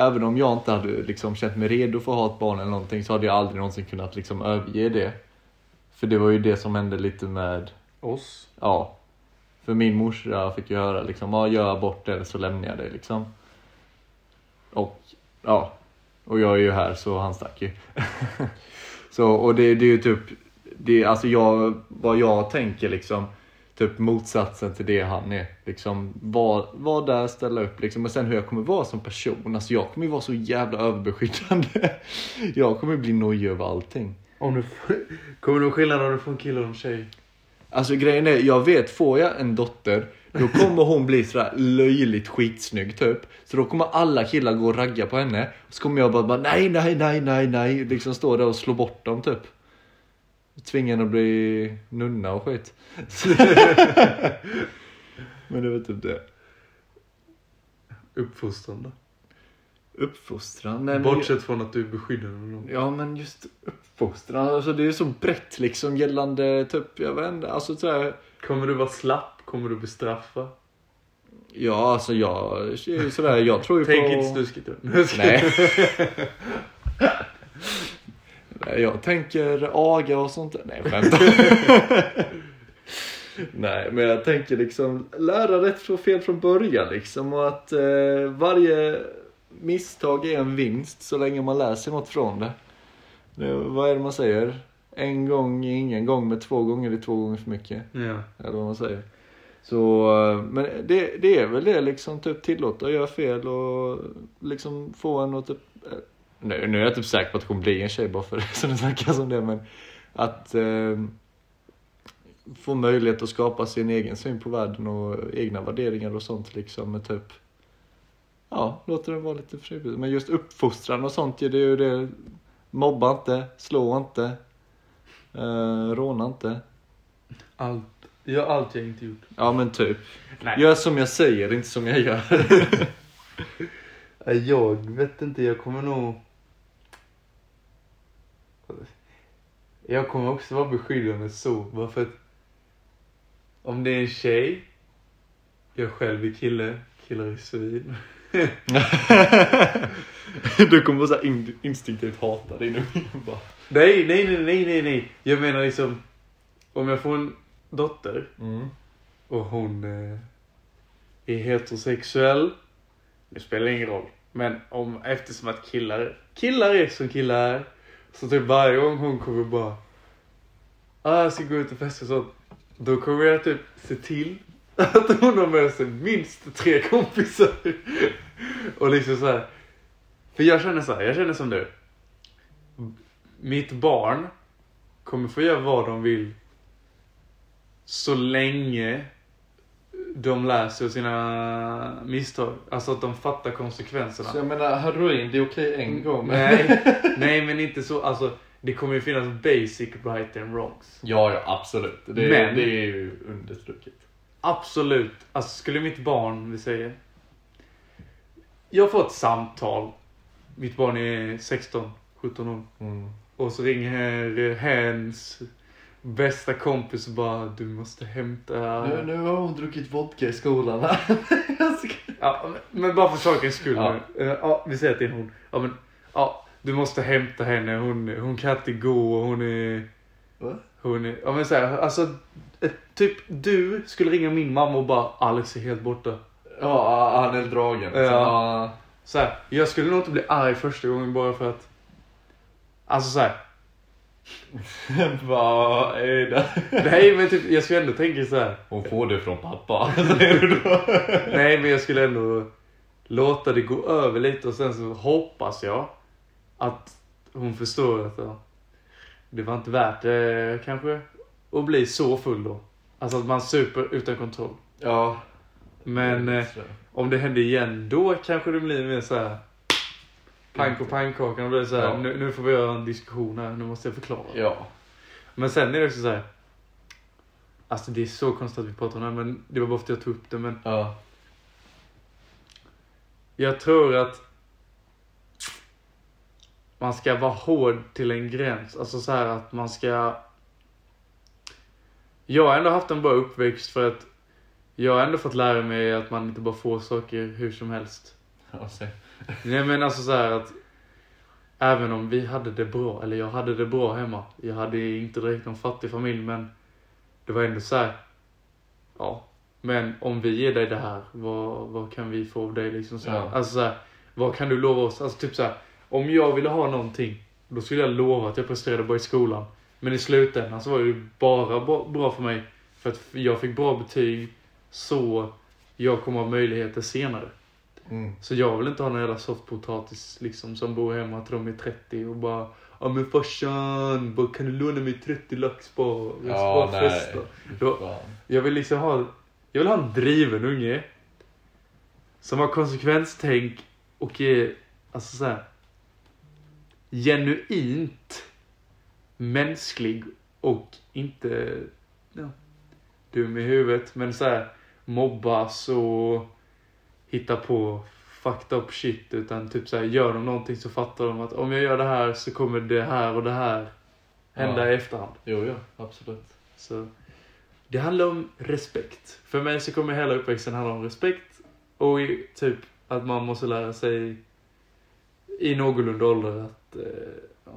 Även om jag inte hade liksom känt mig redo för att ha ett barn eller någonting så hade jag aldrig någonsin kunnat liksom överge det. För det var ju det som hände lite med Oss? Ja. För min morsa fick ju höra liksom, ja gör abort eller så lämnar jag dig liksom. Och ja. Och jag är ju här så han stack ju. [LAUGHS] så och det, det är ju typ, det, alltså jag, vad jag tänker liksom. Typ motsatsen till det han är. Liksom, var, var där, ställa upp liksom. Och sen hur jag kommer vara som person. Alltså jag kommer ju vara så jävla överbeskyddande. [LAUGHS] jag kommer bli nojig över allting. Om du kommer du ihåg skillnaden om du får en kille och en tjej? Alltså grejen är, jag vet, får jag en dotter, då [LAUGHS] kommer hon bli sådär löjligt skitsnygg typ. Så då kommer alla killar gå och ragga på henne. Så kommer jag bara, bara nej, nej, nej, nej, nej. Liksom stå där och slå bort dem typ. Tvinga henne att bli nunna och skit. [LAUGHS] Men det var typ det. Uppfostrande. Uppfostran. Nej, men Bortsett från att du beskyddar någon. Ja men just uppfostran, alltså det är så brett liksom gällande typ, jag vet inte, alltså såhär. Kommer du vara slapp? Kommer du bestraffa? Ja alltså jag är ju sådär, jag tror ju Tänk på... inte snuskigt. Nej. [LAUGHS] [LAUGHS] Jag tänker aga och sånt där. Nej, skämt. [LAUGHS] Nej, men jag tänker liksom lära rätt från fel från början liksom och att eh, varje misstag är en vinst så länge man lär sig något från det. det. Vad är det man säger? En gång är ingen gång, men två gånger är två gånger för mycket. Ja. Eller vad man säger. Så, eh, men det, det är väl det liksom, typ tillåta att göra fel och liksom få en att typ, nu, nu är jag typ säker på att det kommer bli en tjej bara för det, så det snackas om det, men att eh, få möjlighet att skapa sin egen syn på världen och egna värderingar och sånt liksom med typ, ja, låter det vara lite frivilligt. Men just uppfostran och sånt, det är ju det, mobba inte, slå inte, eh, råna inte. Allt. Gör allt jag inte gjort. Ja men typ. Nej. Gör som jag säger, inte som jag gör. [LAUGHS] Jag vet inte, jag kommer nog... Jag kommer också vara beskyddande så, bara för att om det är en tjej, jag själv är kille, killar är svin. [LAUGHS] du kommer bara in, instinktivt hata unge. [LAUGHS] Bara. Nej, nej, nej, nej, nej, nej. Jag menar liksom, om jag får en dotter Mm. och hon eh, är heterosexuell, det spelar ingen roll. Men om, eftersom att killar, killar är som killar så typ varje gång hon kommer bara, ah, jag ska gå ut och festa och sånt. Då kommer jag typ se till [LAUGHS] att hon har med sig minst tre kompisar. och liksom så här. För jag känner så här, jag känner som du. Mitt barn kommer få göra vad de vill så länge de lär sig sina misstag. Alltså att de fattar konsekvenserna. Så jag menar, heroin, det är okej en gång. men- Nej, [LAUGHS] nej men inte så. Alltså, det kommer ju finnas basic right and wrongs. Ja, ja absolut. Det, Men- det är ju understruket. Absolut. Alltså skulle mitt barn, vi säger. Jag får ett samtal. Mitt barn är 16, 17 år. Mm. Och så ringer hens bästa kompis och bara du måste hämta... Nu, nu har hon druckit vodka i skolan. [LAUGHS] Ska- Ja, men- bara för sakens skull Ja. nu. Eh, Ja, vi säger att det är hon. Ja, men, ja, du måste hämta henne. Hon, hon kan inte gå och hon är... Va? Hon är... Ja men såhär, alltså. Ett, typ du skulle ringa min mamma och bara Alex är helt borta. Ja, han är dragen. Ja. Ja. Så här, jag skulle nog inte bli arg första gången bara för att... Alltså såhär. [LAUGHS] Vad är det? Nej men typ, jag skulle ändå tänka så här. Hon får det från pappa. [LAUGHS] Nej men jag skulle ändå låta det gå över lite och sen så hoppas jag att hon förstår att ja, det var inte värt det kanske att bli så full då. Alltså att man super utan kontroll. ja. Men eh, om det händer igen då kanske det blir mer så här. Pank och pannkakan och blir så här, Ja. nu, nu får vi göra en diskussion här, nu måste jag förklara. Ja. Men sen är det också så här. Alltså det är så konstigt att vi pratar om det här men det var bara för att jag tog upp det men Ja. Jag tror att man ska vara hård till en gräns. Alltså så här att man ska... Jag har ändå haft en bra uppväxt för att jag har ändå fått lära mig att man inte bara får saker hur som helst. se. Nej men alltså så här att även om vi hade det bra, eller jag hade det bra hemma. Jag hade inte direkt någon fattig familj men det var ändå så här. Ja, men om vi ger dig det här, vad, vad kan vi få av dig liksom så. Ja. Alltså så här, vad kan du lova oss? Alltså typ så här, om jag ville ha någonting, då skulle jag lova att jag presterade bra i skolan. Men i slutändan så var det bara bra för mig för att jag fick bra betyg så jag kommer ha möjligheter senare. Mm. Så jag vill inte ha någon jävla softpotatis liksom som bor hemma till de är 30 och bara Ja men farsan, bara, kan du låna mig 30 lax bara? Jag ska Ja, bara nej. festa. Då, Fan. jag vill liksom ha, jag vill ha en driven unge. Som har konsekvenstänk och är, alltså så här, genuint mänsklig och inte ja, dum i huvudet. Men så här, mobbas och hitta på fucked up shit. Utan typ så här, gör de någonting så fattar de att om jag gör det här så kommer det här och det här hända Ja. i efterhand. Jo, ja, absolut. Så det handlar om respekt. För mig så kommer hela uppväxten handla om respekt och i, typ att man måste lära sig i någorlunda ålder att eh, ja,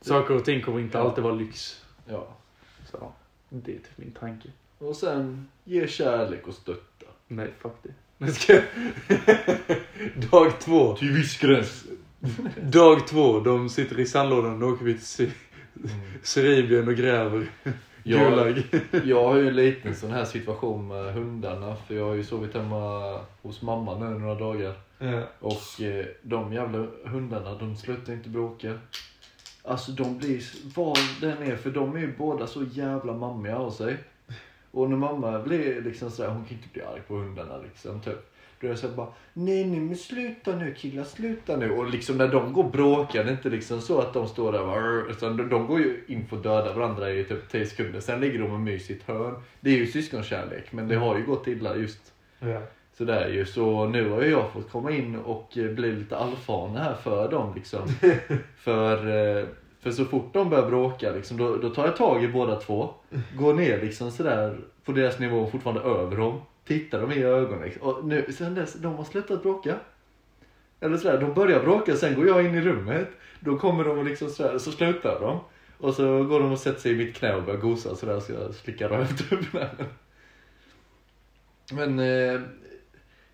Saker och ting kommer inte Ja. alltid vara lyx. Ja. Så det är typ min tanke. Och sen ge kärlek och stötta. Nej, fuck det. [LAUGHS] Ska jag... [LAUGHS] Dag två. Till viss gräns. [LAUGHS] Dag två. De sitter i sandlådan. Då åker vi till Sy- Syrien och gräver Ja. Gulag. Jag har ju en liten sån här situation med hundarna. För jag har ju sovit hemma hos mamma nu några dagar. Ja. Och eh, de jävla hundarna, de slutar inte bråka. Alltså de blir, vad den är, för de är ju båda så jävla mammiga av sig. Och när mamma blir liksom sådär, hon kan inte bli arg på hundarna liksom typ. Då är jag såhär bara, nej nej men sluta nu killar, sluta nu. Och liksom när de går och bråkar, det är inte liksom så att de står där bara, utan de, de går ju in för att döda varandra i typ 10 sekunder. Sen ligger de och myser i ett hörn. Det är ju syskonkärlek, men det har ju gått illa just Ja. så det är ju så nu har ju jag fått komma in och bli lite allfarna här för dem liksom. [LAUGHS] för, eh, för så fort de börjar bråka liksom, då, då tar jag tag i båda två. Går ner liksom sådär på deras nivå fortfarande över dem. Tittar dem i ögonen liksom. Och nu, sen dess, de har slutat bråka. Eller sådär, de börjar bråka, sen går jag in i rummet. Då kommer de och liksom sådär, så slutar de. Och så går de och sätter sig i mitt knä och börjar gosa sådär så jag slickar röv typ. Men eh,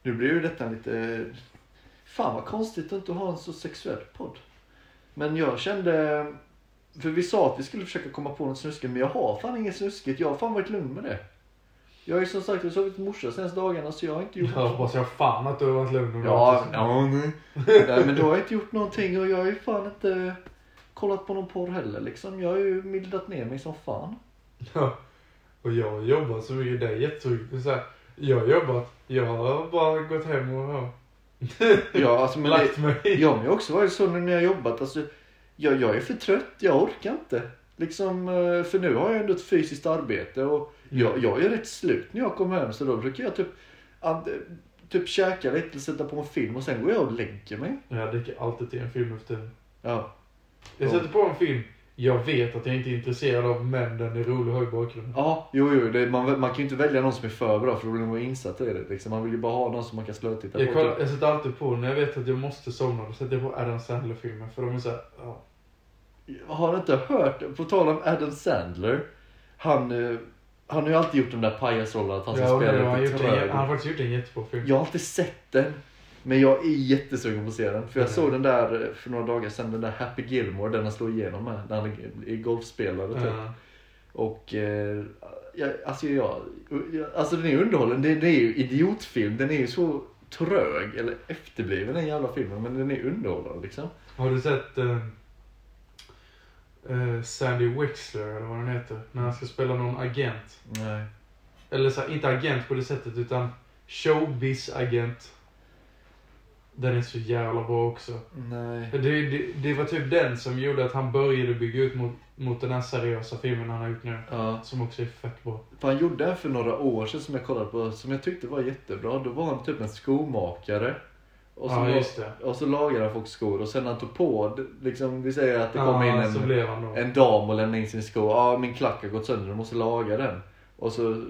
nu blir ju detta lite... Fan vad konstigt att inte ha en så sexuell podd. Men jag kände... För vi sa att vi skulle försöka komma på något snuskigt, men jag har fan inget snuskigt. Jag har fan varit lugn med det. Jag har ju som sagt sovit hos morsa senaste dagarna så jag har inte gjort Jag hoppas jag fan att du har varit lugn och Ja, ja nej. [LAUGHS] nej. men då har inte gjort någonting och jag har ju fan inte kollat på någon porr heller liksom. Jag har ju mildat ner mig som fan. Ja. Och jag har jobbat så mycket, det är här, Jag har jobbat, jag har bara gått hem och [LAUGHS] ja, alltså, men lagt mig. Jag har också varit så när jag har jobbat. Alltså, jag, jag är för trött, jag orkar inte. Liksom, eh, för nu har jag ändå ett fysiskt arbete och jag, jag är rätt slut när jag kommer hem. Så då brukar jag typ, and, typ käka lite, sätta på en film och sen går jag och lägger mig. Jag dricker alltid till en film efter. Ja. Jag sätter på en film, jag vet att jag inte är intresserad av men den är rolig att ha i bakgrunden. Ja, jo, jo. Det, man, man kan ju inte välja någon som är för bra för då blir man insatt i det. Liksom. Man vill ju bara ha någon som man kan slötitta på. kollar, typ. jag sätter alltid på, när jag vet att jag måste somna, då sätter jag på Adam Sandler-filmer. För de är såhär, ja. Har du inte hört, på tal om Adam Sandler. Han, eh, han har ju alltid gjort de där pajasrollerna att han ska ja och spela har lite trög. han har faktiskt gjort en jättebra film. Jag har inte sett den. Men jag är jättesugen på att se den. För jag Mm. såg den där eh, för några dagar sedan, den där Happy Gilmore, den han slår igenom med. Där han är- golfspelare typ. Ja. Och eh, jag, alltså jag, jag, alltså den är underhållande. Det, det är ju idiotfilm. Den är ju så trög, eller efterbliven den jävla filmen. Men den är underhållande liksom. Har du sett eh, eh, Sandy Wexler, eller vad den heter? När han ska spela någon agent. Nej. Eller så, här, inte agent på det sättet, utan showbiz-agent. Den är så jävla bra också. Nej. Det, det, det var typ den som gjorde att han började bygga ut mot, mot den här seriösa filmen han har gjort nu. Ja. Som också är fett bra. För han gjorde en för några år sedan som jag kollade på, som jag tyckte var jättebra. Då var han typ en skomakare. Och så, Ja, och så lagade han folks skor och sen när han tog på, liksom, vi säger att det kommer in Ja, en, en dam och lämnade in sin sko. Ja, min klack har gått sönder, du måste laga den. Och så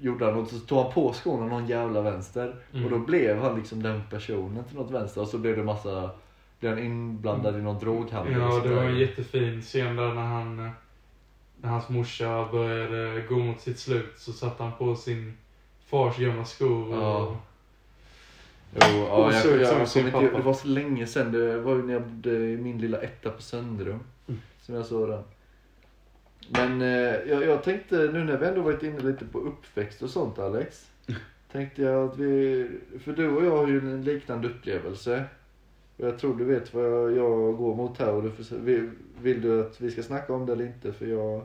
gjorde han och så tog han på skorna någon jävla vänster. Mm. Och då blev han liksom den personen till något vänster. Och så blev det massa, blev han inblandad i någon droghandel. och Ja, det var en jättefin scen där när han... När hans morsa började gå mot sitt slut så satte han på sin fars gamla skor. Och, Ja. Jo, ja, jag, jag, jag, kommer inte, det var så länge sedan. Det var ju när jag bodde i min lilla etta på Söndrum. Mm. Som jag såg den. Men eh, jag, jag tänkte nu när vi ändå varit inne lite på uppväxt och sånt Alex. [LAUGHS] Tänkte jag att vi, för du och jag har ju en liknande upplevelse. Och jag tror du vet vad jag, jag går mot här och du se- vill, vill du att vi ska snacka om det eller inte? För jag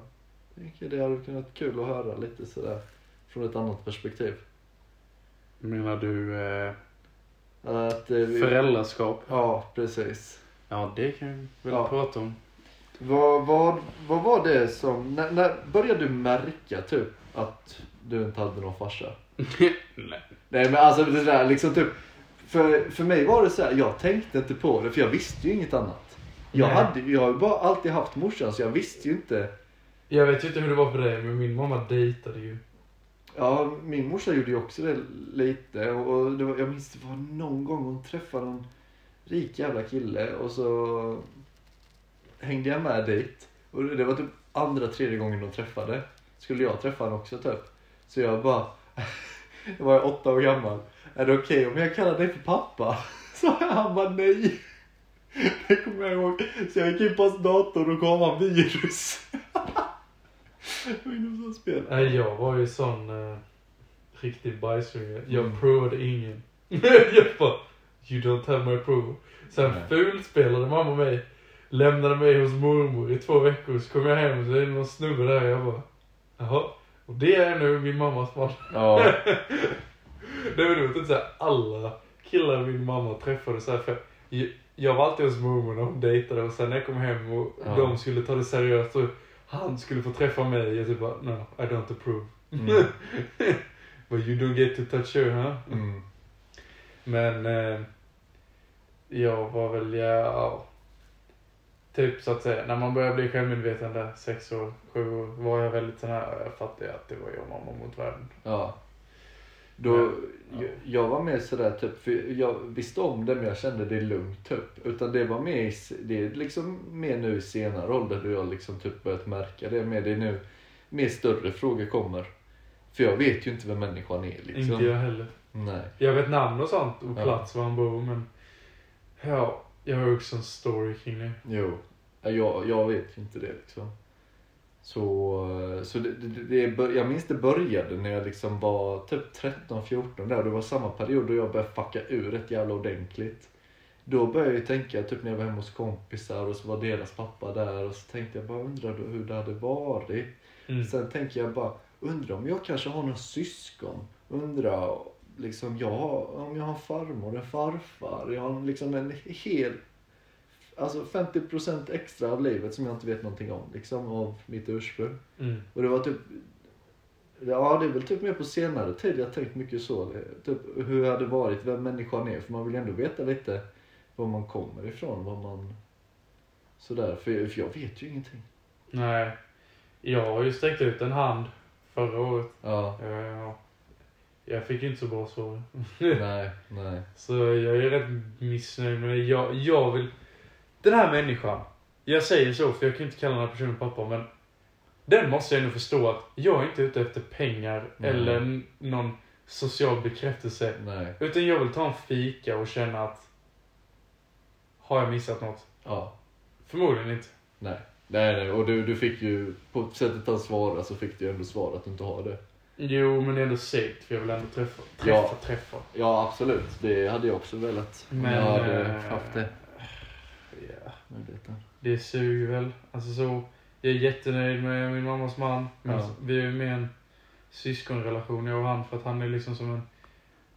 tänker det hade kunnat vara kul att höra lite sådär från ett annat perspektiv. Menar du eh, Att, eh, vi, föräldraskap? Ja, precis. Ja, det kan vi väl Ja. prata om. Vad, vad, vad var det som, när, när började du märka typ att du inte hade någon farsa? [LAUGHS] Nej. Nej men alltså det där liksom typ, för, för mig var det så här, jag tänkte inte på det för jag visste ju inget annat. Jag, Nej. hade, jag har ju bara alltid haft morsan så jag visste ju inte. Jag vet ju inte hur det var för dig, men min mamma dejtade ju. Ja, min morsa gjorde ju också det lite och det var, jag minns det var någon gång hon träffade någon rik jävla kille och så hängde jag med dit. Och det var typ andra, tredje gången de träffade. Skulle jag träffa honom också typ. Så jag bara, [LAUGHS] jag var åtta år gammal. Är det okej om jag kallar dig för pappa? [LAUGHS] Så han bara nej. Det kommer jag ihåg. Så jag gick in på hans dator och gav han virus. [LAUGHS] Spel. Nej, jag var ju sån uh, riktig bajsunge. Jag Mm. provade ingen. jag bara, you don't have my approval. Sen Nej. fulspelade mamma mig. Lämnade mig hos mormor i två veckor. Så kom jag hem och så är det någon snubbe där. Jag bara, jaha. Och det är nu min mammas man. Ja. [LAUGHS] Det var roligt att säga alla killar min mamma träffade så här för jag, jag var alltid hos mormor när hon dejtade och sen när jag kom hem och Ja. de skulle ta det seriöst och han skulle få träffa mig. Jag typ bara, no, I don't approve. Mm. [LAUGHS] But you don't get to touch her, huh? Mm. Men eh, jag var väl, ja, typ så att säga, när man börjar bli självmedveten där, sex år, sju år, var jag väldigt sån här, jag fattade att det var jag och mamma mot världen. Ja. Då, Men, ja. jag, jag var mer sådär typ, för jag visste om det men jag kände det lugnt typ. Utan det var mer, det är liksom mer nu i senare ålder då jag liksom typ börjat märka det. Mer det är nu, mer större frågor kommer. För jag vet ju inte vem människan är liksom. Inte jag heller. Nej. Jag vet namn och sånt och Ja. plats var han bor men ja, jag har också en story kring det. Jo. Ja, Jag, jag vet inte det liksom. Så, så det, det, det, jag minns det började när jag liksom var typ 13-14 där. Det var samma period då jag började fucka ur rätt jävla ordentligt. Då började jag ju tänka, typ när jag var hemma hos kompisar och så var deras pappa där och så tänkte jag bara undrar hur det hade varit. Mm. Sen tänker jag bara, undrar om jag kanske har några syskon? Undrar liksom jag har, om jag har farmor, en farfar. Jag har liksom en hel, alltså 50% extra av livet som jag inte vet någonting om. Liksom av mitt ursprung. Mm. Och det var typ, ja det är väl typ mer på senare tid jag tänkt mycket så. Typ hur det hade varit, vem människan är. För man vill ju ändå veta lite var man kommer ifrån, vad man, sådär. För, för jag vet ju ingenting. Nej, jag har ju sträckt ut en hand förra året. Ja, Ja, jag fick ju inte så bra svar. [LAUGHS] nej, nej. Så jag är rätt missnöjd med det. Jag, jag vill... Den här människan. Jag säger så för jag kan inte kalla den här personen pappa men. Den måste jag ändå förstå att jag är inte ute efter pengar Nej. eller någon social bekräftelse. Nej. Utan jag vill ta en fika och känna att. Har jag missat något? Ja. Förmodligen inte. Nej. Nej, nej. Och du, du fick ju, på sättet han svarade så fick du ju ändå svar att du inte har det. Jo, men det är ändå segt för jag vill ändå träffa. Träffa, Ja. träffa. Ja, absolut. Det hade jag också velat. Men, jag hade eh, haft det. Ja. Möjligheten. Det suger väl. Alltså så, jag är jättenöjd med min mammas man. Men Ja. vi är ju med i en syskonrelation, jag och han, för att han är liksom som en...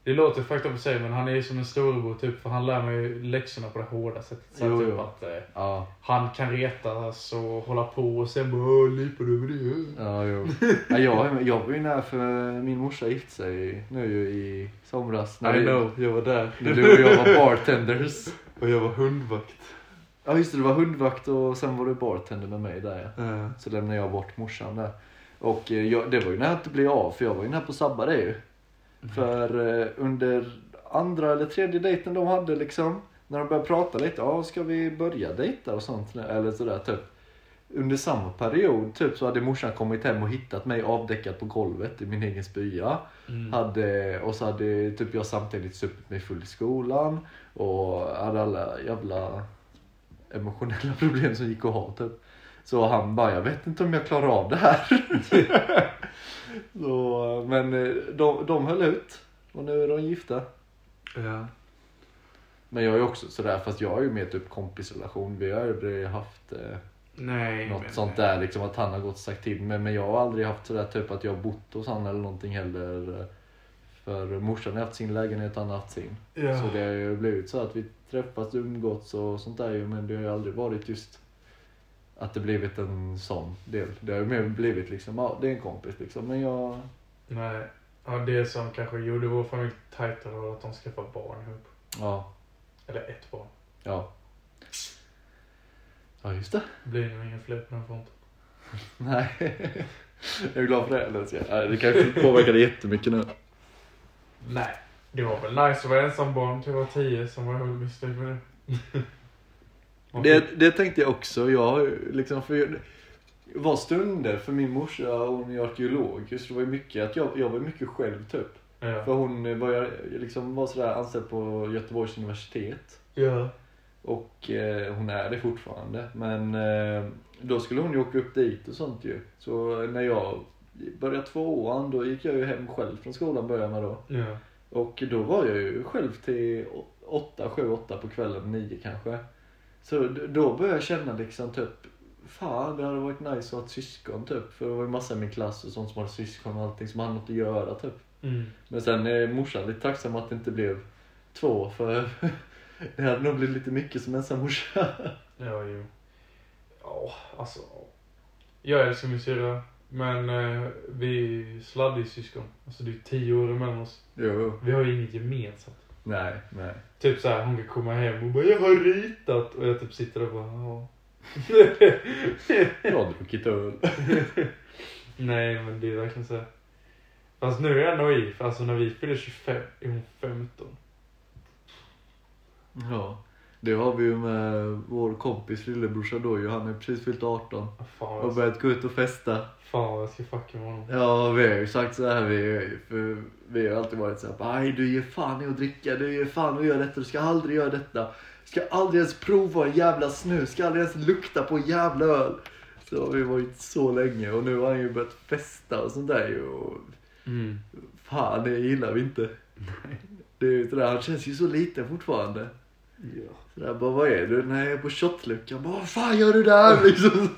Det låter fucked up att säga, men han är ju som en storebror typ, för han lär mig läxorna på det hårda sättet. Så Jo, typ jo. att eh, Ja. han kan retas och hålla på och sen bara "Åh, lipar du över det? Ja, jo. Ja, jag, jag var ju nära för min morsa gifte sig nu ju i somras. När I vi- know, jag var där. När du och jag var bartenders. och jag var hundvakt. Ja just det, du var hundvakt och sen var du bartender med mig där ja. Ja. Så lämnade jag bort morsan där. Och eh, jag, det var ju nära att det blev av för jag var ju nära på att sabba det ju. För eh, under andra eller tredje dejten de hade liksom. När de började prata lite, ja ska vi börja dejta och sånt? Eller sådär typ. Under samma period typ så hade morsan kommit hem och hittat mig avdäckad på golvet i min egen spya. Mm. Hade, och så hade typ jag samtidigt supit mig full i skolan. Och hade alla jävla emotionella [LAUGHS] problem som gick att ha typ. Så han bara, jag vet inte om jag klarar av det här. [LAUGHS] så, men eh, de, de höll ut. Och nu är de gifta. Ja. Men jag är också sådär, fast jag är ju mer typ kompisrelation. Vi har aldrig haft eh, Nej. något men- sånt där liksom att han har gått och sagt till mig. Men jag har aldrig haft sådär typ att jag har bott hos han eller någonting heller. För morsan har haft sin lägenhet, han har haft sin. Ja. Så det har ju blivit så att vi träffats, umgåtts och sånt där ju. Men det har ju aldrig varit just att det blivit en sån del. Det har ju mer blivit liksom, ja det är en kompis liksom. Men jag, Nej. Ja, det som kanske gjorde vår familj tajtare var att de skaffade barn ihop. ja, Eller ett barn. ja. Ja just det. Det blir nog inga fler på den fronten. [LAUGHS] Nej. Jag är glad för det. Eller så- Nej, Det kanske påverkade jättemycket nu. Nej. Det var väl nice att vara ensam barn till jag var tio som var jag väl missnöjd med det. [LAUGHS] Det, det tänkte jag också. Jag liksom, för jag, var stunder för min morsa, hon är arkeolog. Så det var mycket att jag, jag var mycket själv typ. Ja. För hon var, liksom, var sådär anställd på Göteborgs universitet. ja. Och eh, hon är det fortfarande. Men eh, då skulle hon ju åka upp dit och sånt ju. Så när jag började tvåan då gick jag ju hem själv från skolan började med då. Ja. Och då var jag ju själv till åtta, sju, åtta på kvällen, nio kanske. Så då började jag känna liksom typ, fan det hade varit nice att ha ett syskon typ. För det var ju massa i min klass och sånt som hade syskon och allting som hade något att göra typ. Mm. Men sen är morsan lite tacksam att det inte blev två för [LAUGHS] det hade nog blivit lite mycket som ensam morsa. [LAUGHS] Ja, jo. Ja, alltså. Jag älskar min syrra. Men eh, vi är sladdissyskon. Alltså det är tio år mellan oss. Jo. Vi har ju inget gemensamt. Nej, nej. Typ så här, hon kan komma hem och bara 'Jag har ritat' och jag typ sitter och bara 'Ja' Jag har druckit öl. [LAUGHS] Nej men det är verkligen så här. Fast nu är jag naiv, för alltså när vi fyller 25 är hon 15. Ja. Det har vi ju med vår kompis lillebrorsa då ju. Han är precis fyllt 18. Ah, Fan Och börjat gå ut och festa. fan vad jag ska fucka med honom. Ja, vi har ju sagt så här. Vi, för vi har alltid varit så här. Nej, du ger fan i att dricka. Du ger fan i att göra detta. Du ska aldrig göra detta. Ska aldrig ens prova en jävla snus. Ska aldrig ens lukta på en jävla öl. Så har vi varit så länge. Och nu har han ju börjat festa och sånt där ju. Och Mm. fan, det gillar vi inte. Det är ju sådär, han känns ju så liten fortfarande. Ja. Sådär, bara vad är du? Nej, jag är på shotluckan. Bara, vad fan gör du där [LAUGHS] liksom?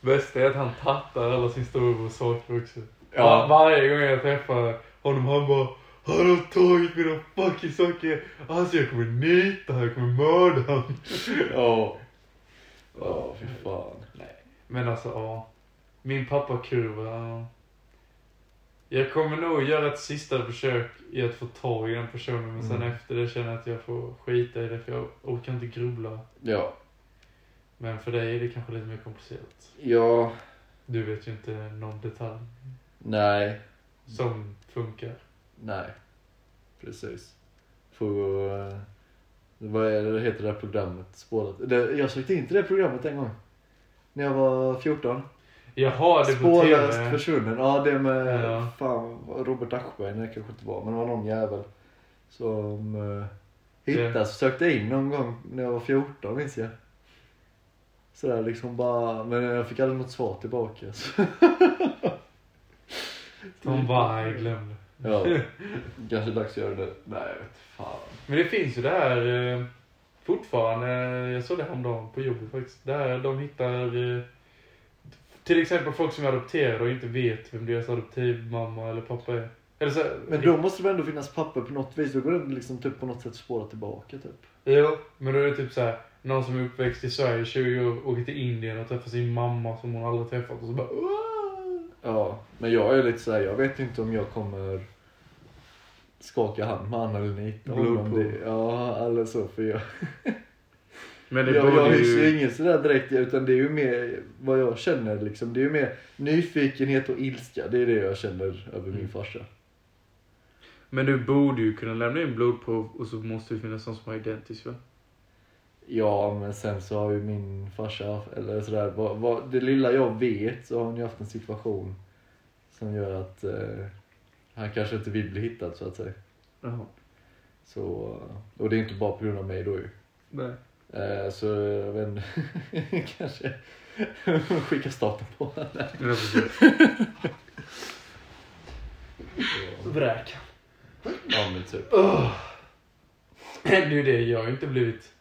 Bästa är att han tattar alla sin storebrors saker också. Ja. Var, varje gång jag träffar honom han bara Han har tagit mina fucking saker. Alltså jag kommer nita honom, jag kommer mörda honom. Ja. [LAUGHS] Ja, fy fan. Men alltså ja. Min pappa-kurva. ja. Jag kommer nog göra ett sista försök i att få tag i den personen. Men sen Mm. efter det känner jag att jag får skita i det för jag orkar inte grubbla. Ja. Men för dig är det kanske lite mer komplicerat. Ja. Du vet ju inte någon detalj Nej. som funkar. Nej. Precis. Får... Uh, vad är det, heter det här programmet? Spåret. Det, jag sökte in till det programmet en gång. När jag var 14. Jaha, det på Spårlöst TV. försvunnen. Ja, det med Ja. fan, Robert Aschberg. Det kanske inte var. Men det var någon jävel. Som uh, hittas. Sökte in någon gång när jag var 14 minns jag. Sådär liksom bara. Men jag fick aldrig något svar tillbaka. Så. De bara, jag glömde. Ja. [LAUGHS] Kanske dags att göra det. Nej, jag vet fan. Men det finns ju det här eh, fortfarande. Jag såg det häromdagen på jobbet faktiskt. Där de hittar eh, till exempel folk som är adopterade och inte vet vem deras adoptivmamma eller pappa är. Eller så, Men då måste det ändå finnas papper på något vis. Då går det liksom typ på något sätt spåra tillbaka typ. Jo, men då är det typ så här. Någon som är uppväxt i Sverige 20 år, åker till Indien och träffar sin mamma som hon aldrig träffat och så bara "Åh!" Ja, men jag är lite såhär, jag vet inte om jag kommer skaka hand med han eller nita honom. Det, ja, eller så. För jag, [LAUGHS] Men det jag, hyser ju ingen sådär direkt, utan det är ju mer vad jag känner liksom. Det är ju mer nyfikenhet och ilska. Det är det jag känner över min Mm. farsa. Men du borde ju kunna lämna in blodprov och så måste det finnas någon som har identisk va? Ja, men sen så har ju min farsa, eller sådär, vad, vad, det lilla jag vet så har han ju haft en situation som gör att eh, han kanske inte vill bli hittad så att säga. Jaha. Så, och det är inte bara på grund av mig då ju. Nej. Eh, så jag vet inte, [LAUGHS] kanske skicka staten på honom. Ja, precis. Vräk. Ja men typ. Det är ju det, jag har inte blivit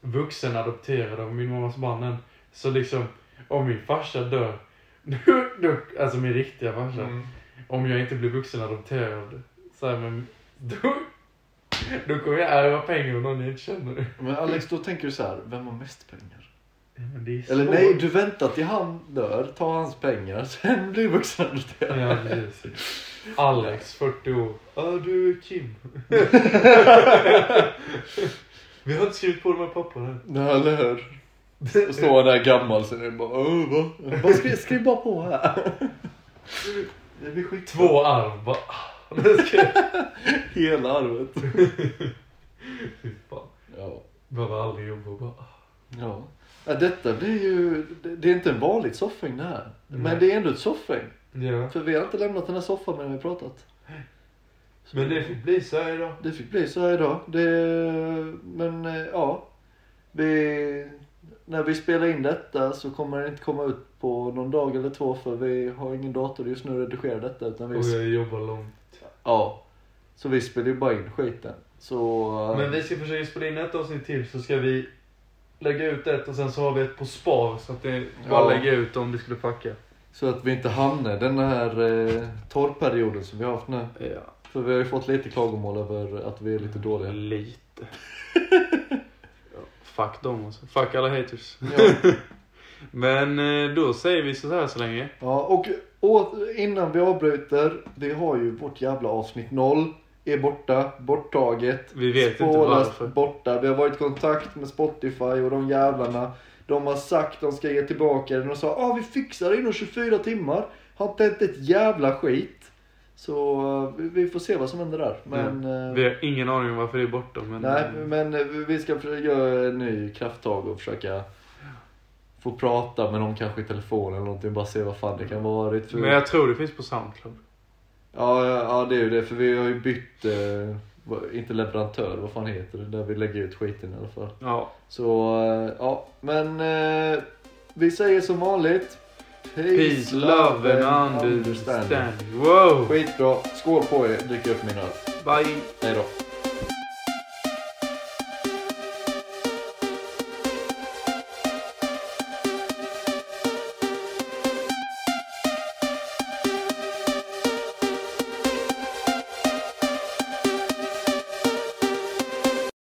vuxen adopterad av min mammas man än. Så liksom, om min farsa dör, [LAUGHS] alltså min riktiga farsa. Mm. Om jag inte blir vuxen adopterad, så här, men då, då kommer jag ärva pengar av någon jag inte känner. Men Alex, då tänker du så här, vem har mest pengar? Ja, det Eller nej, du väntar till han dör, tar hans pengar, [LAUGHS] sen blir vuxenadopterad. Ja, precis. Alex, 40 år. Ja, du är Kim. [LAUGHS] Vi har inte skrivit på de här papperna. Nej, eller hur? Och står han där gammal sen är det bara, Åh, va? Bara skriv, skriv bara på här. Det blir skit. Två arv bara. [LAUGHS] Hela arvet. Fy fan. Ja. Behöver aldrig jobba bara. Ja. ja. Detta blir ju, det- är inte en vanligt soffhäng det här. Men Nej. det är ändå ett soffhäng. Ja. För vi har inte lämnat den här soffan medan vi pratat. Men det fick bli så här idag. Det fick bli så här idag. Det, men ja. Vi, när vi spelar in detta så kommer det inte komma ut på någon dag eller två för vi har ingen dator just nu att redigera detta. Utan Och vi, jag jobbar långt. Ja. Så vi spelar ju bara in skiten. Så, Men vi ska försöka spela in ett avsnitt till så ska vi lägga ut ett och sen så har vi ett på spar så att det bara Ja. lägga ut om det skulle fucka. så att vi inte hamnar i den här eh, torrperioden som vi har haft nu. Ja. För vi har ju fått lite klagomål över att vi är lite dåliga. Lite. [LAUGHS] ja, fuck dem alltså. Fuck alla haters. Ja. [LAUGHS] Men eh, då säger vi så här så länge. Ja, och, och innan vi avbryter. Vi har ju vårt jävla avsnitt 0. Är borta, borttaget. Vi vet inte varför. borta. Vi har varit i kontakt med Spotify och de jävlarna. De har sagt de ska ge tillbaka den och sa ah, vi fixar det inom 24 timmar. Har inte hänt ett jävla skit. Så eh, vi- får se vad som händer där. Men, eh, Vi har ingen aning om varför det är borta men... nej, eh, men vi ska göra en ny krafttag och försöka få prata med någon kanske i telefon eller någonting. Bara se vad fan det kan vara varit. För... Men jag tror det finns på Soundcloud. Ja, ja, det är ju det. För vi har ju bytt, eh, inte leverantör, vad fan heter det? Där vi lägger ut skiten i alla fall. Ja. Så, eh, ja. Men eh, vi säger som vanligt. Peace, love and understanding. Wow! Skitbra. Skål på er. Drick upp min öl. Bye! Hej då.